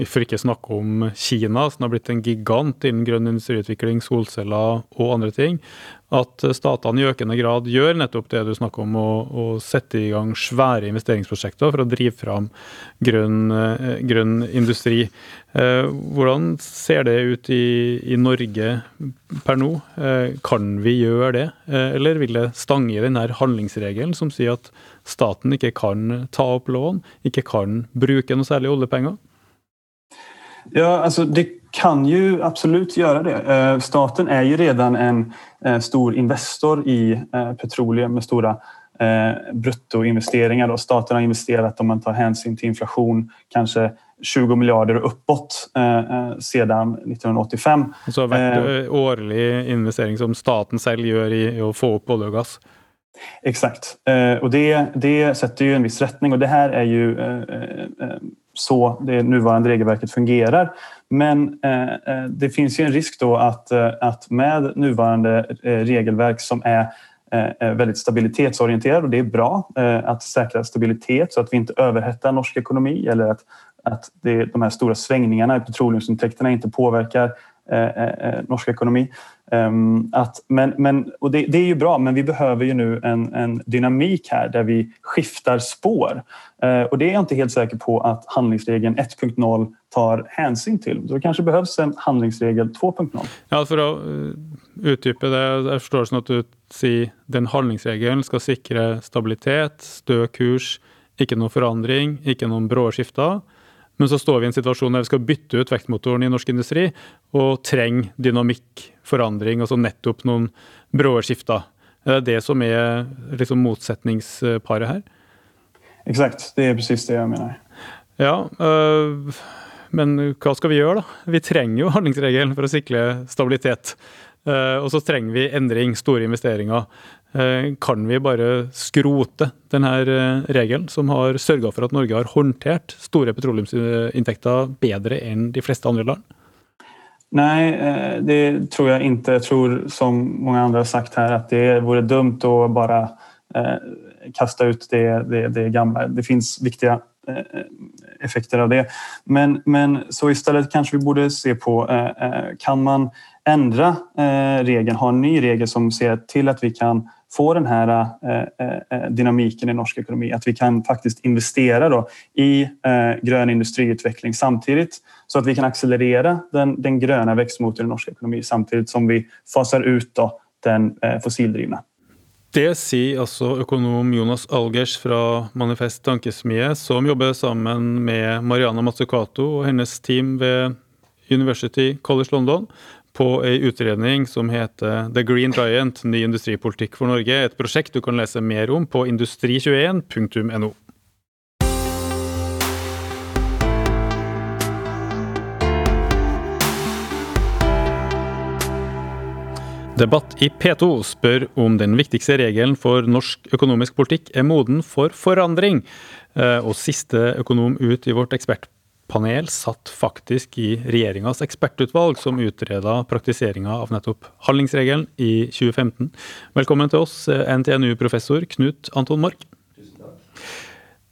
S2: for ikke snakke om Kina, som har blitt en gigant innen grønn industriutvikling, solceller og andre ting at statene i økende grad gjør nettopp det du snakker om, å, å sette i gang svære investeringsprosjekter for å drive fram grønn, eh, grønn industri. Eh, hvordan ser det ut i, i, Norge per nå? Eh, kan vi gjøre det, eller vil det stange i denne handlingsregelen som sier at staten ikke kan ta opp lån, ikke kan bruke noe særlig oljepenger?
S10: Ja, altså det kan ju absolut göra det. Eh, staten är ju redan en eh, stor investor i eh, petroleum med stora bruttoinvesteringar. Staten har investerat, om man tar hänsyn till inflation, kanske 20 milliarder och uppåt sedan 1985.
S2: Så hvert årlig investering som staten selv gjør i å få opp olje og gass?
S10: Exakt. Og det, det setter jo en viss retning, og det her er ju så det nuvarande regelverket fungerar. Men eh, eh, det finns ju en risk då att, eh, att med nuvarande regelverk som är väldigt stabilitetsorienterad och det är bra att säkra stabilitet så att vi inte överhettar norsk ekonomi eller att, att det, de här stora svängningarna i petroleumsintäkterna inte påverkar norsk økonomi. Um, att, men, men, och det, det, är ju bra, men vi behöver ju nu en, en dynamik här där vi skiftar spår. Och det är jag inte helt säker på att handlingsregeln 1.0 tar hänsyn til. Så det kanskje behøves en handlingsregel 2.0.
S2: Ja, for å utdype det, jeg forstår sånn at du sier den handlingsregelen skal sikre stabilitet, stø kurs, ikke noe forandring, ikke noen brå skifter. Men så står vi i en situasjon der vi skal bytte ut vektmotoren i norsk industri og trenger dynamikk, forandring, altså nettopp noen brå skifter. Er det det som er liksom motsetningsparet her?
S10: Exakt, det er precis det jeg mener.
S2: Ja, øh, men hva skal vi gjøre, da? Vi trenger jo handlingsregelen for å sikre stabilitet. Uh, og så trenger vi endring, store investeringer. Uh, kan vi bare skrote denne uh, regelen, som har sørga for at Norge har håndtert store petroleumsinntekter bedre enn de fleste andre land?
S10: Nei, det tror jeg ikke. Jeg tror, som mange andre har sagt her, at det vore dumt å bare kaste ut det, det, det gamle. Det fins viktige effekter av det. Men, men så istället kanskje vi borde se på, kan man ändra eh, regeln, ha en ny regel som ser till att vi kan få den här eh, eh, dynamiken i norsk økonomi. At vi kan faktisk investere då, i grønn industriutvikling samtidig, så at vi kan accelerera den, den grønne vekstmotoren i norsk økonomi samtidig som vi faser ut då, den fossildrivne.
S2: Det sier altså økonom Jonas Algers fra Manifest Tankesmie, som jobber sammen med Mariana Mazzucato og hennes team ved University College London på ei utredning som heter The Green Giant ny industripolitikk for Norge. Et prosjekt du kan lese mer om på industri21.no. Debatt i P2 spør om den viktigste regelen for norsk økonomisk politikk er moden for forandring. Eh, og siste økonom ut i vårt ekspertpanel panel satt faktisk i regjeringas ekspertutvalg som utreda praktiseringa av nettopp handlingsregelen i 2015. Velkommen til oss, NTNU-professor Knut Anton Mork.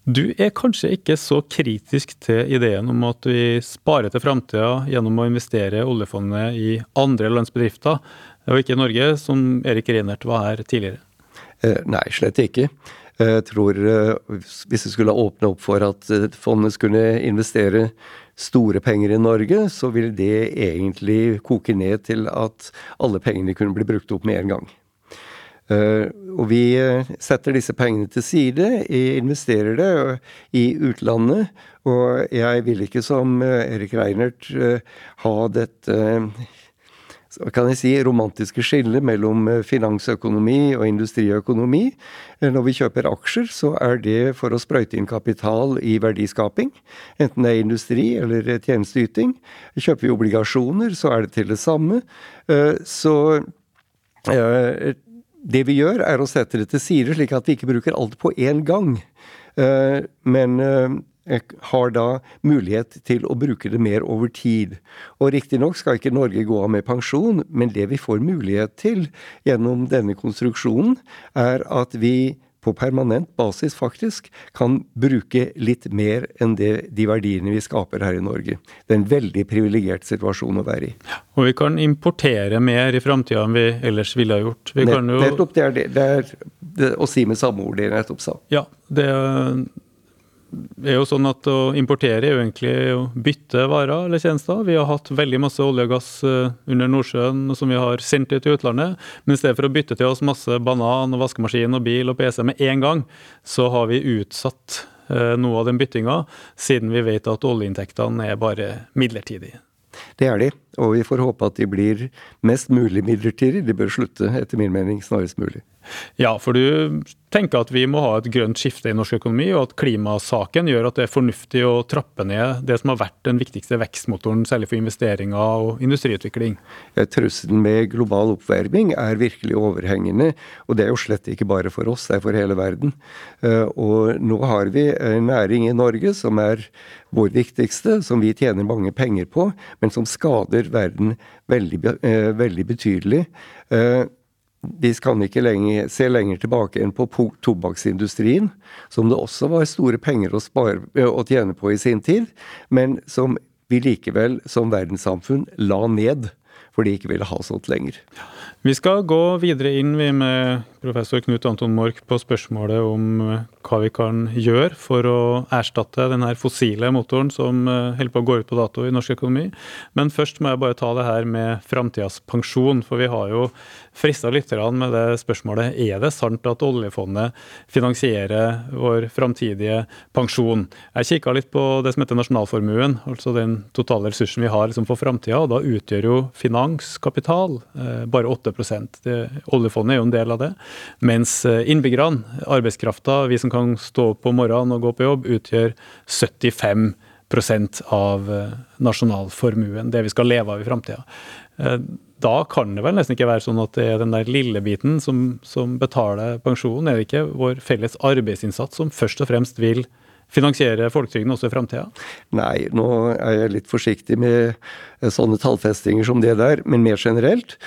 S2: Du er kanskje ikke så kritisk til ideen om at vi sparer til framtida gjennom å investere oljefondet i andre lands bedrifter, og ikke i Norge, som Erik Reinert var her tidligere?
S11: Eh, nei, slett ikke. Jeg tror eh, Hvis vi skulle åpne opp for at eh, fondet skulle investere store penger i Norge, så vil det egentlig koke ned til at alle pengene kunne bli brukt opp med en gang. Og vi setter disse pengene til side, investerer det i utlandet. Og jeg vil ikke som Erik Reinert ha dette kan jeg si, romantiske skillet mellom eh, finansøkonomi og industriøkonomi. Eh, når vi kjøper aksjer, så er det for å sprøyte inn kapital i verdiskaping. Enten det er industri eller tjenesteyting. Kjøper vi obligasjoner, så er det til det samme. Eh, så det vi gjør, er å sette det til side, slik at vi ikke bruker alt på én gang. Men har da mulighet til å bruke det mer over tid. Og riktignok skal ikke Norge gå av med pensjon, men det vi får mulighet til gjennom denne konstruksjonen, er at vi på permanent basis faktisk kan bruke litt mer enn det, de verdiene vi skaper her i Norge. Det er en veldig privilegert situasjon å være i.
S2: Og vi kan importere mer i framtida enn vi ellers ville ha gjort. Vi
S11: Nett, jo... Nettopp, det er, det, det er det, å si med samme ord det jeg nettopp sa.
S2: Ja, det det er jo sånn at Å importere er jo egentlig å bytte varer eller tjenester. Vi har hatt veldig masse olje og gass eh, under Nordsjøen som vi har sendt ut til utlandet. Men i stedet for å bytte til oss masse banan, og vaskemaskin og bil og PC med en gang, så har vi utsatt eh, noe av den byttinga, siden vi vet at oljeinntektene er bare midlertidige.
S11: Det er de, og vi får håpe at de blir mest mulig midlertidige. De bør slutte, etter min mening, snarest mulig.
S2: Ja, for du tenker at vi må ha et grønt skifte i norsk økonomi, og at klimasaken gjør at det er fornuftig å trappe ned det som har vært den viktigste vekstmotoren, særlig for investeringer og industriutvikling?
S11: Trusselen med global oppvarming er virkelig overhengende, og det er jo slett ikke bare for oss, det er for hele verden. Eh, og nå har vi en næring i Norge som er vår viktigste, som vi tjener mange penger på, men som skader verden veldig, eh, veldig betydelig. Vi kan ikke lenger, se lenger tilbake enn på tobakksindustrien, som det også var store penger å, spare, å tjene på i sin tid, men som vi likevel som verdenssamfunn la ned. for de ikke ville ha sånt lenger.
S2: Vi skal gå videre inn med professor Knut Anton Mork på spørsmålet om eh, hva vi kan gjøre for å erstatte den her fossile motoren som eh, holder på å gå ut på dato i norsk økonomi. Men først må jeg bare ta det her med framtidas pensjon, for vi har jo frista lytterne med det spørsmålet er det sant at oljefondet finansierer vår framtidige pensjon. Jeg kikka litt på det som heter nasjonalformuen, altså den totale ressursen vi har liksom for framtida, og da utgjør jo finanskapital eh, bare 8 det, Oljefondet er jo en del av det. Mens eh, innbyggerne, arbeidskrafta, vi som kan stå opp om morgenen og gå på jobb, utgjør 75% av eh, nasjonalformuen, det vi skal leve av i framtida. Eh, da kan det vel nesten ikke være sånn at det er den der lille biten som, som betaler pensjonen. Er det ikke vår felles arbeidsinnsats som først og fremst vil finansiere folketrygden også i framtida?
S11: Nei, nå er jeg litt forsiktig med sånne tallfestinger som det der, men mer generelt.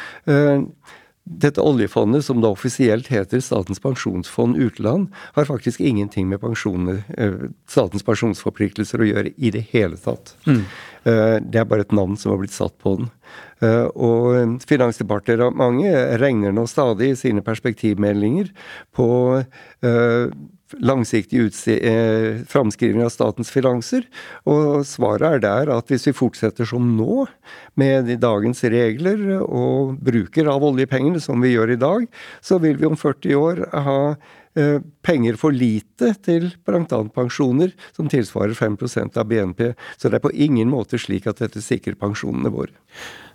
S11: Dette oljefondet, som da offisielt heter Statens pensjonsfond utland, har faktisk ingenting med pensjoner, eh, statens pensjonsforpliktelser å gjøre i det hele tatt. Mm. Eh, det er bare et navn som har blitt satt på den. Eh, og Finansdepartementet regner nå stadig i sine perspektivmeldinger på langsiktig eh, framskriving av statens finanser. Og svaret er der at hvis vi fortsetter som nå, med dagens regler og bruker av oljepengene som vi gjør i dag, så vil vi om 40 år ha eh, penger for lite til pensjoner, som tilsvarer 5% av BNP. Så det er på ingen måte slik at dette sikrer pensjonene våre.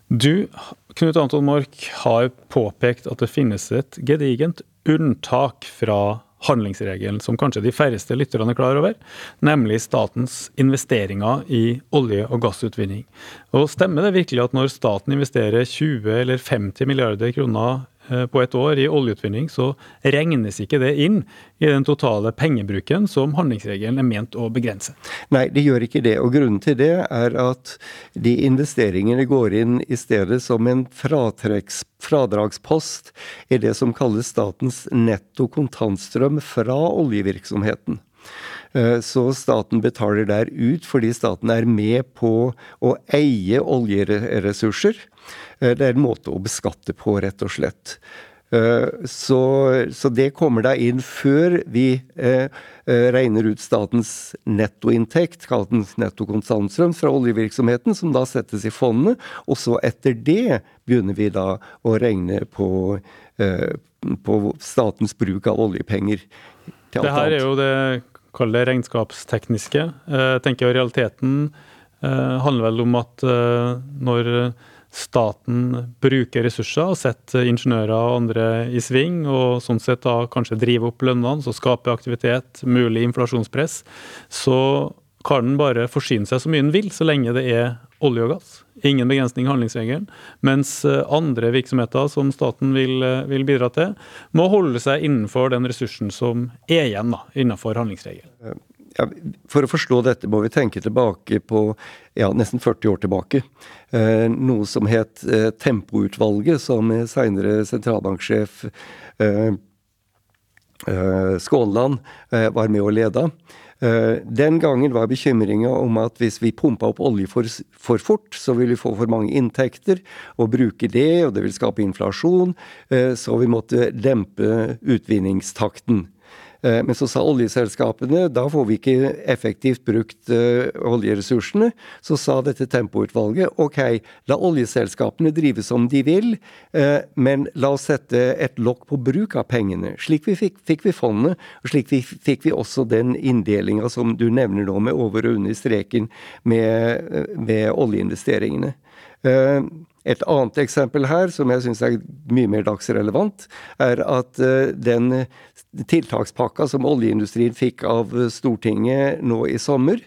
S2: Du, Knut Anton Mork, har påpekt at det finnes et gedigent unntak fra handlingsregelen som kanskje de færreste lytterne er klar over, nemlig statens investeringer i olje- og gassutvinning. Og Stemmer det virkelig at når staten investerer 20 eller 50 milliarder kroner Eh, på et år i oljeutvinning, så regnes ikke det inn i den totale pengebruken som handlingsregelen er ment å begrense.
S11: Nei, det gjør ikke det. Og grunnen til det er at de investeringene går inn i stedet som en fradragspost i det som kalles statens netto kontantstrøm fra oljevirksomheten. Eh, så staten betaler der ut fordi staten er med på å eie oljeressurser. Eh, det er en måte å beskatte på, rett og slett. Eh, så, så det kommer da inn før vi eh, regner ut statens nettoinntekt, kalt den nettokontantstrøm, fra oljevirksomheten, som da settes i fondet. Og så etter det begynner vi da å regne på, på statens bruk av oljepenger.
S2: Det her er jo det kall det regnskapstekniske. Jeg tenker Realiteten handler vel om at når staten bruker ressurser og setter ingeniører og andre i sving, og sånn sett da kanskje driver opp lønnene, så skaper aktivitet, mulig inflasjonspress, så kan den bare forsyne seg så mye den vil, så lenge det er olje og gass. Ingen begrensning i handlingsregelen. Mens eh, andre virksomheter som staten vil, eh, vil, bidra til, må holde seg innenfor den ressursen som er igjen da, innenfor handlingsregelen
S11: ja, For å forstå dette må vi tenke tilbake på ja, nesten 40 år tilbake. Eh, noe som het eh, Tempoutvalget, som seinere sentralbanksjef eh, eh, Skånland eh, var med å lede. Eh, den gangen var bekymringa om at hvis vi pumpa opp olje for, for, fort, så ville vi få for mange inntekter og bruke det, og det vil skape inflasjon, så vi måtte dempe utvinningstakten. Eh, men så sa oljeselskapene da får vi ikke effektivt brukt uh, oljeressursene. Så sa dette tempoutvalget ok, la oljeselskapene drive som de vil, uh, men la oss sette et lokk på bruk av pengene. Slik vi fikk, fikk vi fondet, og slik vi, fikk vi også den inndelinga som du nevner nå, med over og under streken med, med oljeinvesteringene. Et annet eksempel her, som jeg syns er mye mer dagsrelevant, er at den tiltakspakka som oljeindustrien fikk av Stortinget nå i sommer,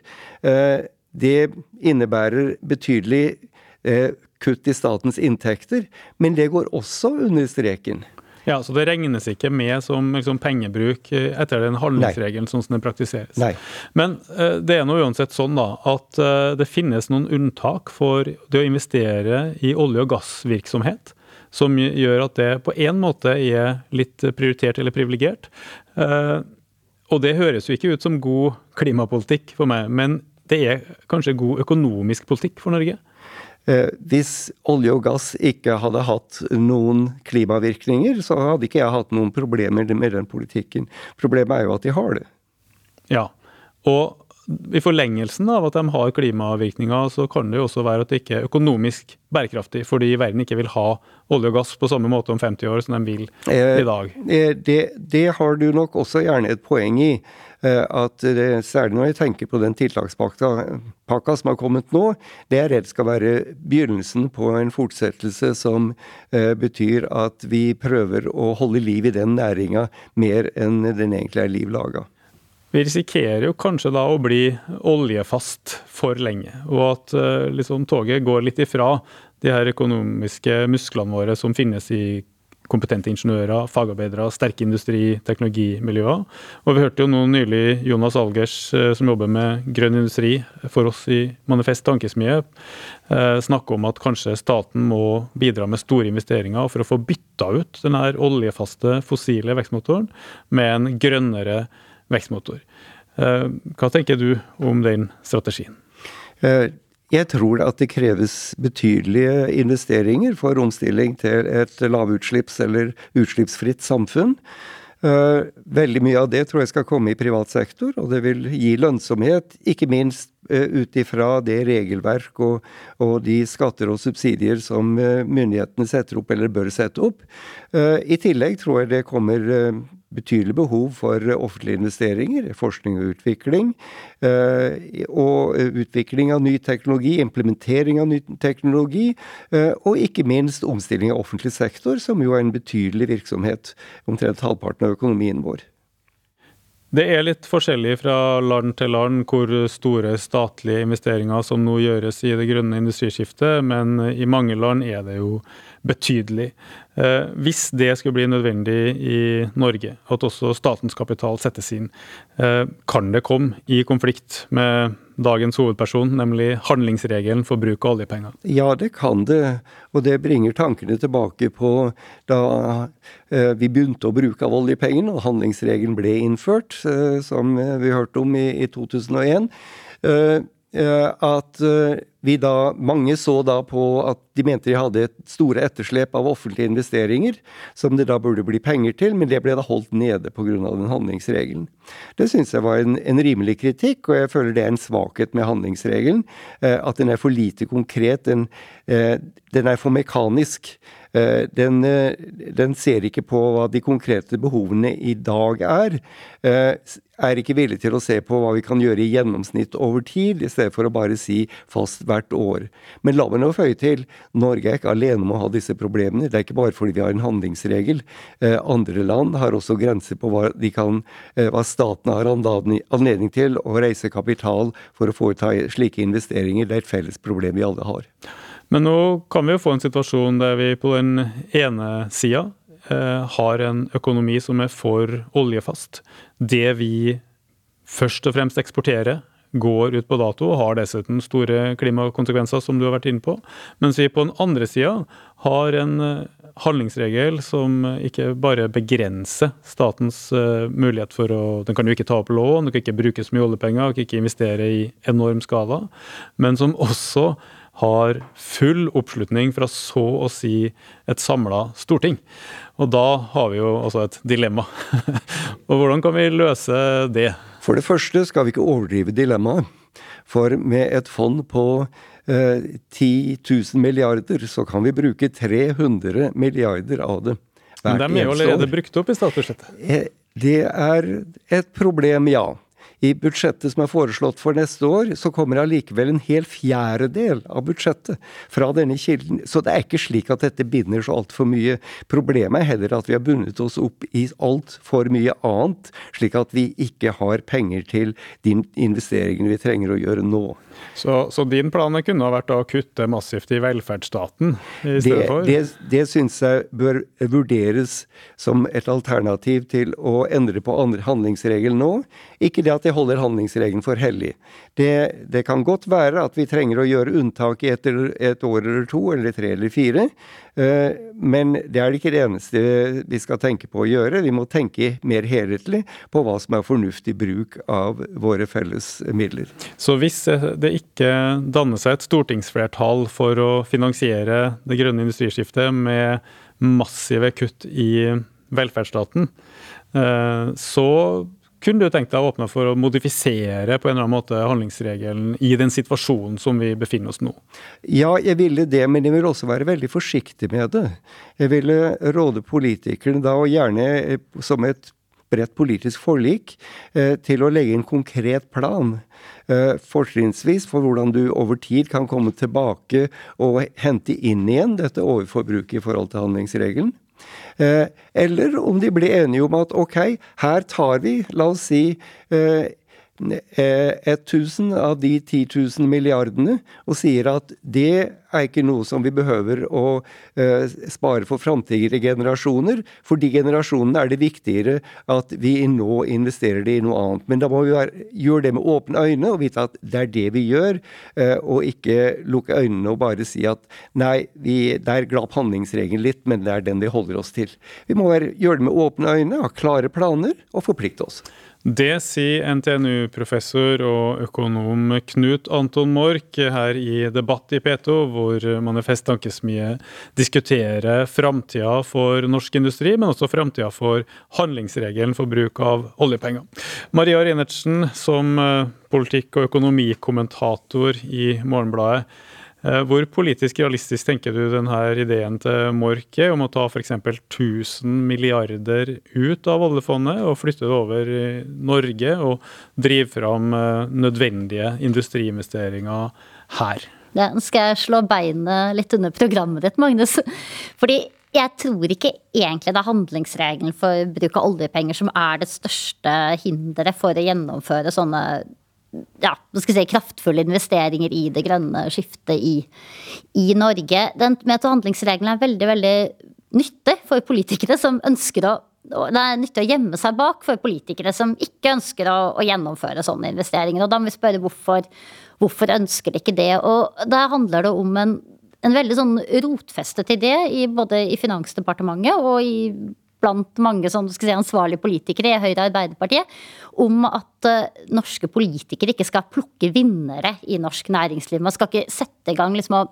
S11: eh, det innebærer betydelig eh, kutt i statens inntekter, men det går også under streken.
S2: Ja, Så det regnes ikke med som liksom, pengebruk eh, etter den handlingsregelen sånn som den praktiseres.
S11: Nei.
S2: Men uh, det er nå uansett sånn da, at uh, det finnes noen unntak for det å investere i olje- og gassvirksomhet som gjør at det på en måte er litt prioritert eller privilegert. Uh, og det høres jo ikke ut som god klimapolitikk for meg, men det er kanskje god økonomisk politikk for Norge?
S11: Eh, hvis olje og gass ikke hadde hatt noen klimavirkninger, så hadde ikke jeg hatt noen problemer med den politikken. Problemet er jo at de har det.
S2: Ja, og i forlengelsen av at de har klimavirkninger, så kan det jo også være at det ikke er økonomisk bærekraftig, fordi verden ikke vil ha olje og gass på samme måte om 50 år som de vil i dag.
S11: Eh, det, det har du nok også gjerne et poeng i. Eh, at det, Særlig når jeg tenker på den tiltakspakka som har kommet nå, det er redd skal være begynnelsen på en fortsettelse som eh, betyr at vi prøver å holde liv i den næringa mer enn den egentlig er liv laga.
S2: Vi risikerer jo kanskje da å bli oljefast for lenge, og at liksom, toget går litt ifra de her økonomiske musklene våre som finnes i kompetente ingeniører, fagarbeidere, sterke industri- teknologimiljøer. Og vi hørte jo nå nylig Jonas Algers, som jobber med grønn industri for oss i Manifest Tankesmie, snakke om at kanskje staten må bidra med store investeringer for å få bytta ut den her oljefaste, fossile vekstmotoren med en grønnere vekstmotor. Eh, hva tenker du om den strategien?
S11: Eh, jeg tror at det kreves betydelige investeringer for omstilling til et lavutslipps- eller utslippsfritt samfunn. Eh, veldig mye av det tror jeg skal komme i privat sektor, og det vil gi lønnsomhet, ikke minst ut ifra det regelverk og, og, de skatter og subsidier som myndighetene setter opp eller bør sette opp. I tillegg tror jeg det kommer betydelig behov for offentlige investeringer, forskning og utvikling. Eh, og utvikling av ny teknologi, implementering av ny teknologi, eh, og ikke minst omstilling av offentlig sektor, som jo er en betydelig virksomhet. Omtrent halvparten av økonomien vår.
S2: Det er litt forskjellig fra land til land hvor store statlige investeringer som nå gjøres i det grønne industriskiftet, men i mange land er det jo betydelig. Eh, hvis det skulle bli nødvendig i Norge, at også statens kapital settes inn, eh, kan det komme i konflikt med dagens hovedperson, nemlig handlingsregelen for bruk av oljepenger?
S11: Ja, det kan det. Og det bringer tankene tilbake på da eh, vi begynte å bruke av oljepengene og handlingsregelen ble innført, som vi hørte om i, i 2001. Eh, at eh, vi da, mange så da på at de mente de hadde et store etterslep av offentlige investeringer, som det da burde bli penger til, men det ble da holdt nede pga. den handlingsregelen. Det syns jeg var en, en, rimelig kritikk, og jeg føler det er en svakhet med handlingsregelen. Eh, at den er for lite konkret, den, den er for mekanisk. Den, den, ser ikke på hva de konkrete behovene i dag er. Eh, er ikke villig til å se på hva vi kan gjøre i gjennomsnitt over tid, i stedet for å bare si fast hvert år. Men la meg nå føye til, Norge er ikke alene om å ha disse problemene. Det er ikke bare fordi vi har en handlingsregel. Andre land har også grenser på hva, kan, hva staten har anledning til å reise kapital for å foreta slike investeringer. Det er et felles problem vi alle har.
S2: Men nå kan vi jo få en situasjon der vi på den ene sida eh, har en økonomi som er for oljefast. Det vi først og fremst eksporterer, går ut på dato og har dessuten store klimakonsekvenser, som du har vært inne på. Mens vi på den andre sida har en eh, handlingsregel som ikke bare begrenser statens uh, mulighet for å Den kan jo ikke ta opp lån, den kan ikke bruke så mye oljepenger, kan ikke investere i enorm skala, men som også har full oppslutning fra så å si et samla storting. Og da har vi jo altså et dilemma. [laughs] og hvordan kan vi løse det?
S11: For det første skal vi ikke overdrive dilemmaet. For med et fond på eh, 10 000 milliarder, så kan vi bruke 300 milliarder av det.
S2: Men de er jo allerede brukt opp i statsbudsjettet?
S11: Eh, det er et problem, ja. I budsjettet som er foreslått for neste år, så kommer allikevel en hel fjerdedel av budsjettet fra denne kilden. Så det er ikke slik at dette binder så altfor mye. Problemet er heller at vi har bundet oss opp i altfor mye annet, slik at vi ikke har penger til de investeringene vi trenger å gjøre nå.
S2: Så, så, din plan kunne ha vært å kutte massivt i velferdsstaten i stedet
S11: det,
S2: for?
S11: Det, det syns jeg bør vurderes som et alternativ til å endre på handlingsregelen nå. Ikke det at jeg holder handlingsregelen for hellig. Det, det, kan godt være at vi trenger å gjøre unntak i et, et år eller to, eller tre eller fire. Eh, men det er ikke det eneste vi skal tenke på å gjøre. Vi må tenke mer helhetlig på hva som er fornuftig bruk av våre felles midler.
S2: Så hvis det ikke danner seg et stortingsflertall for å finansiere det grønne industriskiftet med massive kutt i velferdsstaten, eh, så kunne du tenkt deg å åpne for å modifisere på en eller annen måte handlingsregelen i den situasjonen som vi befinner oss nå?
S11: Ja, jeg ville det, men jeg vil også være veldig forsiktig med det. Jeg ville råde politikerne da, og gjerne eh, som et bredt politisk forlik, eh, til å legge en konkret plan. Fortrinnsvis for hvordan du over tid kan komme tilbake og hente inn igjen dette overforbruket i forhold til handlingsregelen. Eh, eller om de blir enige om at ok, her tar vi, la oss si 1000 eh, av de 10 000 milliardene og sier at det er ikke noe som vi behøver å uh, spare for framtidige generasjoner. For de generasjonene er det viktigere at vi nå investerer det i noe annet. Men da må vi gjøre det med åpne øyne og vite at det er det vi gjør, uh, og ikke lukke øynene og bare si at nei, vi, der glapp handlingsregelen litt, men det er den vi holder oss til. Vi må gjøre det med åpne øyne, ha klare planer og forplikte oss.
S2: Det sier NTNU-professor og økonom Knut Anton Mork her i Debatt i P2, hvor Manifest Tankesmie diskuterer framtida for norsk industri, men også framtida for handlingsregelen for bruk av oljepenger. Maria Reinertsen, som politikk- og økonomikommentator i Morgenbladet. Eh, hvor politisk realistisk tenker du denne ideen til Morke om å ta f.eks. 1000 milliarder ut av oljefondet og flytte det over i Norge og drive fram eh, nødvendige industriinvesteringer her?
S8: Nå skal jeg slå beinet litt under programmet ditt, Magnus. Fordi jeg tror ikke egentlig det er handlingsregelen for bruk av oljepenger som er det største hinderet for å gjennomføre sånne ja, si, kraftfulle investeringer i det grønne skiftet i, i Norge. Den handlingsregelen er veldig, veldig nyttig for politikere som ønsker å det er nyttig å gjemme seg bak for politikere som ikke ønsker å, å gjennomføre sånne investeringer. Og da må vi spørre hvorfor, hvorfor ønsker de ikke det. Og der handler det om en, en veldig sånn rotfestet idé i, både i Finansdepartementet og i blant mange sånn, si, ansvarlige politikere i Høyre og Arbeiderpartiet om at uh, norske politikere ikke skal plukke vinnere i norsk næringsliv. Man skal ikke sette i gang liksom å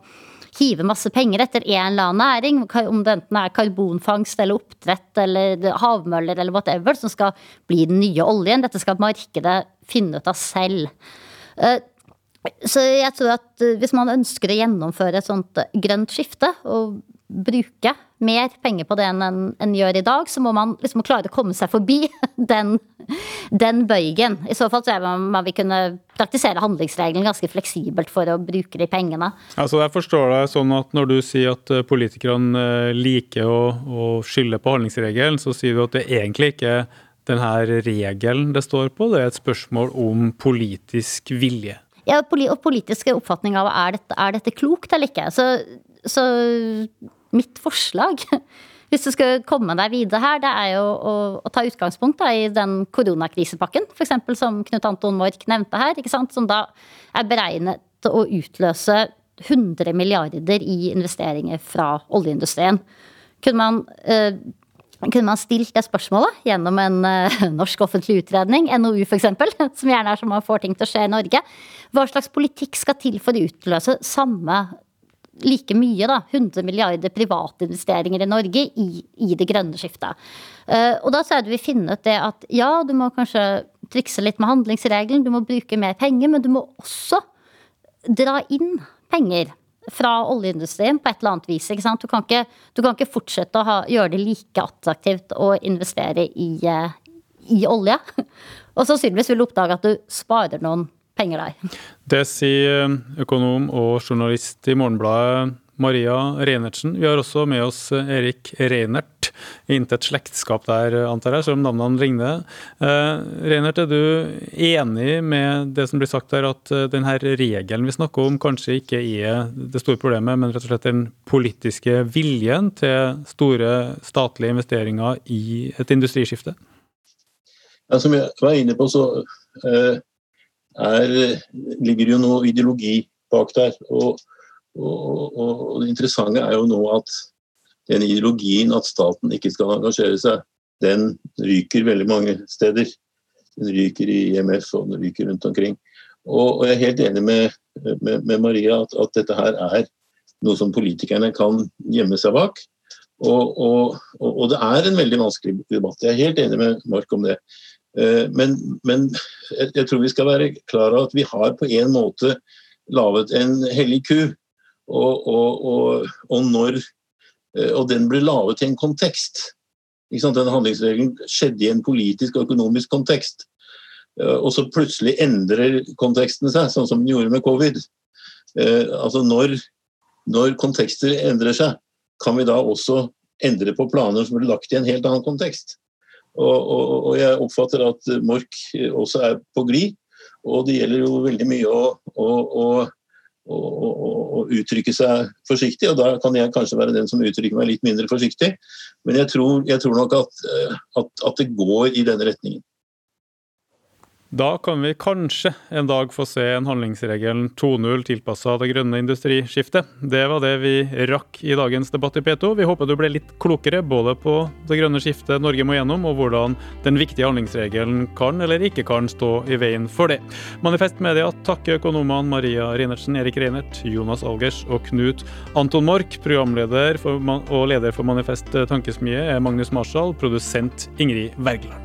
S8: hive masse penger etter en eller annen næring, om det enten er karbonfangst eller oppdrett eller havmøller eller whatever, som skal bli den nye oljen. Dette skal markedet finne ut av selv. Uh, så jeg tror at eh, hvis man ønsker å gjennomføre et sånt grønt skifte, og bruke mer penger på det enn en gjør i dag, så må man liksom klare å komme seg forbi [laughs] den, den bøygen. I så fall tror jeg man, man vil kunne praktisere handlingsregelen ganske fleksibelt for å bruke de pengene.
S2: Altså jeg forstår deg sånn at Når du sier at eh, politikerne eh, liker å, å skylde på handlingsregelen, så sier du at det egentlig ikke er denne regelen det står på, det er et spørsmål om politisk vilje.
S8: Ja, og politisk oppfatning av er dette, er dette klokt eller ikke. Så, så mitt forslag [laughs] hvis du skal komme deg videre her, det er jo å, å ta utgangspunkt da, i den koronakrisepakken, f.eks. som Knut Anton Mork nevnte her, som da er beregnet å utløse 100 milliarder i investeringer fra oljeindustrien. Kunne man, eh, kunne man stilt det spørsmålet gjennom en eh, [laughs] norsk offentlig utredning, NOU f.eks., [laughs] som gjerne er som man får ting til å skje i Norge. Hva slags politikk skal til for å utløse samme like mye, da, 100 milliarder privatinvesteringer i Norge i, i det grønne skiftet. Uh, og da så er det vi finner ut det at ja, du må kanskje trikse litt med handlingsregelen, du må bruke mer penger, men du må også dra inn penger fra oljeindustrien på et eller annet vis. ikke sant? Du kan ikke, du kan ikke fortsette å ha, gjøre det like attraktivt å investere i, uh, i olje. [laughs] Og sannsynligvis vil du oppdage at du sparer noen penger der. [laughs]
S2: Det sier økonom og journalist i Morgenbladet Maria Reinertsen. Vi har også med oss Erik Reinert. Intet slektskap der, antar jeg, selv om navnene ligner. Eh, Reinert, er du enig med det som blir sagt der, at eh, denne regelen vi snakker om, kanskje ikke er det store problemet, men rett og slett den politiske viljen til store statlige investeringer i et industriskifte?
S9: Ja, som jeg var inne på, så eh, er, ligger jo noe ideologi bak der. Og, og, og, det interessante er jo nå at den ideologien at staten ikke skal engasjere seg, den ryker veldig mange steder. Den ryker i IMF og den ryker rundt omkring. Og, og jeg er helt enig med, med, med Maria at, at, dette her er noe som politikerne kan gjemme seg bak. Og, og, og, det er en veldig vanskelig debatt. Jeg er helt enig med Mark om det. Eh, men, men jeg tror vi skal være klar over at vi har på en måte laget en hellig ku. Og, og når, eh, og, den ble laget i en kontekst. Den handlingsregelen skjedde i en politisk og økonomisk kontekst. Eh, og så plutselig endrer konteksten seg, sånn som den gjorde med covid. Altså når, når kontekster endrer seg, kan vi da også endre på planer som ble lagt i en helt annen kontekst. Og, og, og jeg oppfatter at Mork også er på glid. Og det gjelder jo veldig mye å, å, å, å, uttrykke seg forsiktig, og da kan jeg kanskje være den som uttrykker meg litt mindre forsiktig. Men jeg tror, jeg tror nok at, at, at det går i denne retningen.
S2: Da kan vi kanskje en dag få se en handlingsregelen 2.0 tilpassa det grønne industriskiftet. Det var det vi rakk i dagens debatt i P2. Vi håper du ble litt klokere både på det grønne skiftet Norge må gjennom, og hvordan den viktige handlingsregelen kan eller ikke kan stå i veien for det. Manifest Media takker økonomene Maria Reinertsen, Erik Reinert, Jonas Algers og Knut Anton Mork. Programleder og leder for Manifest Tankesmie er Magnus Marshall, produsent Ingrid Wergeland.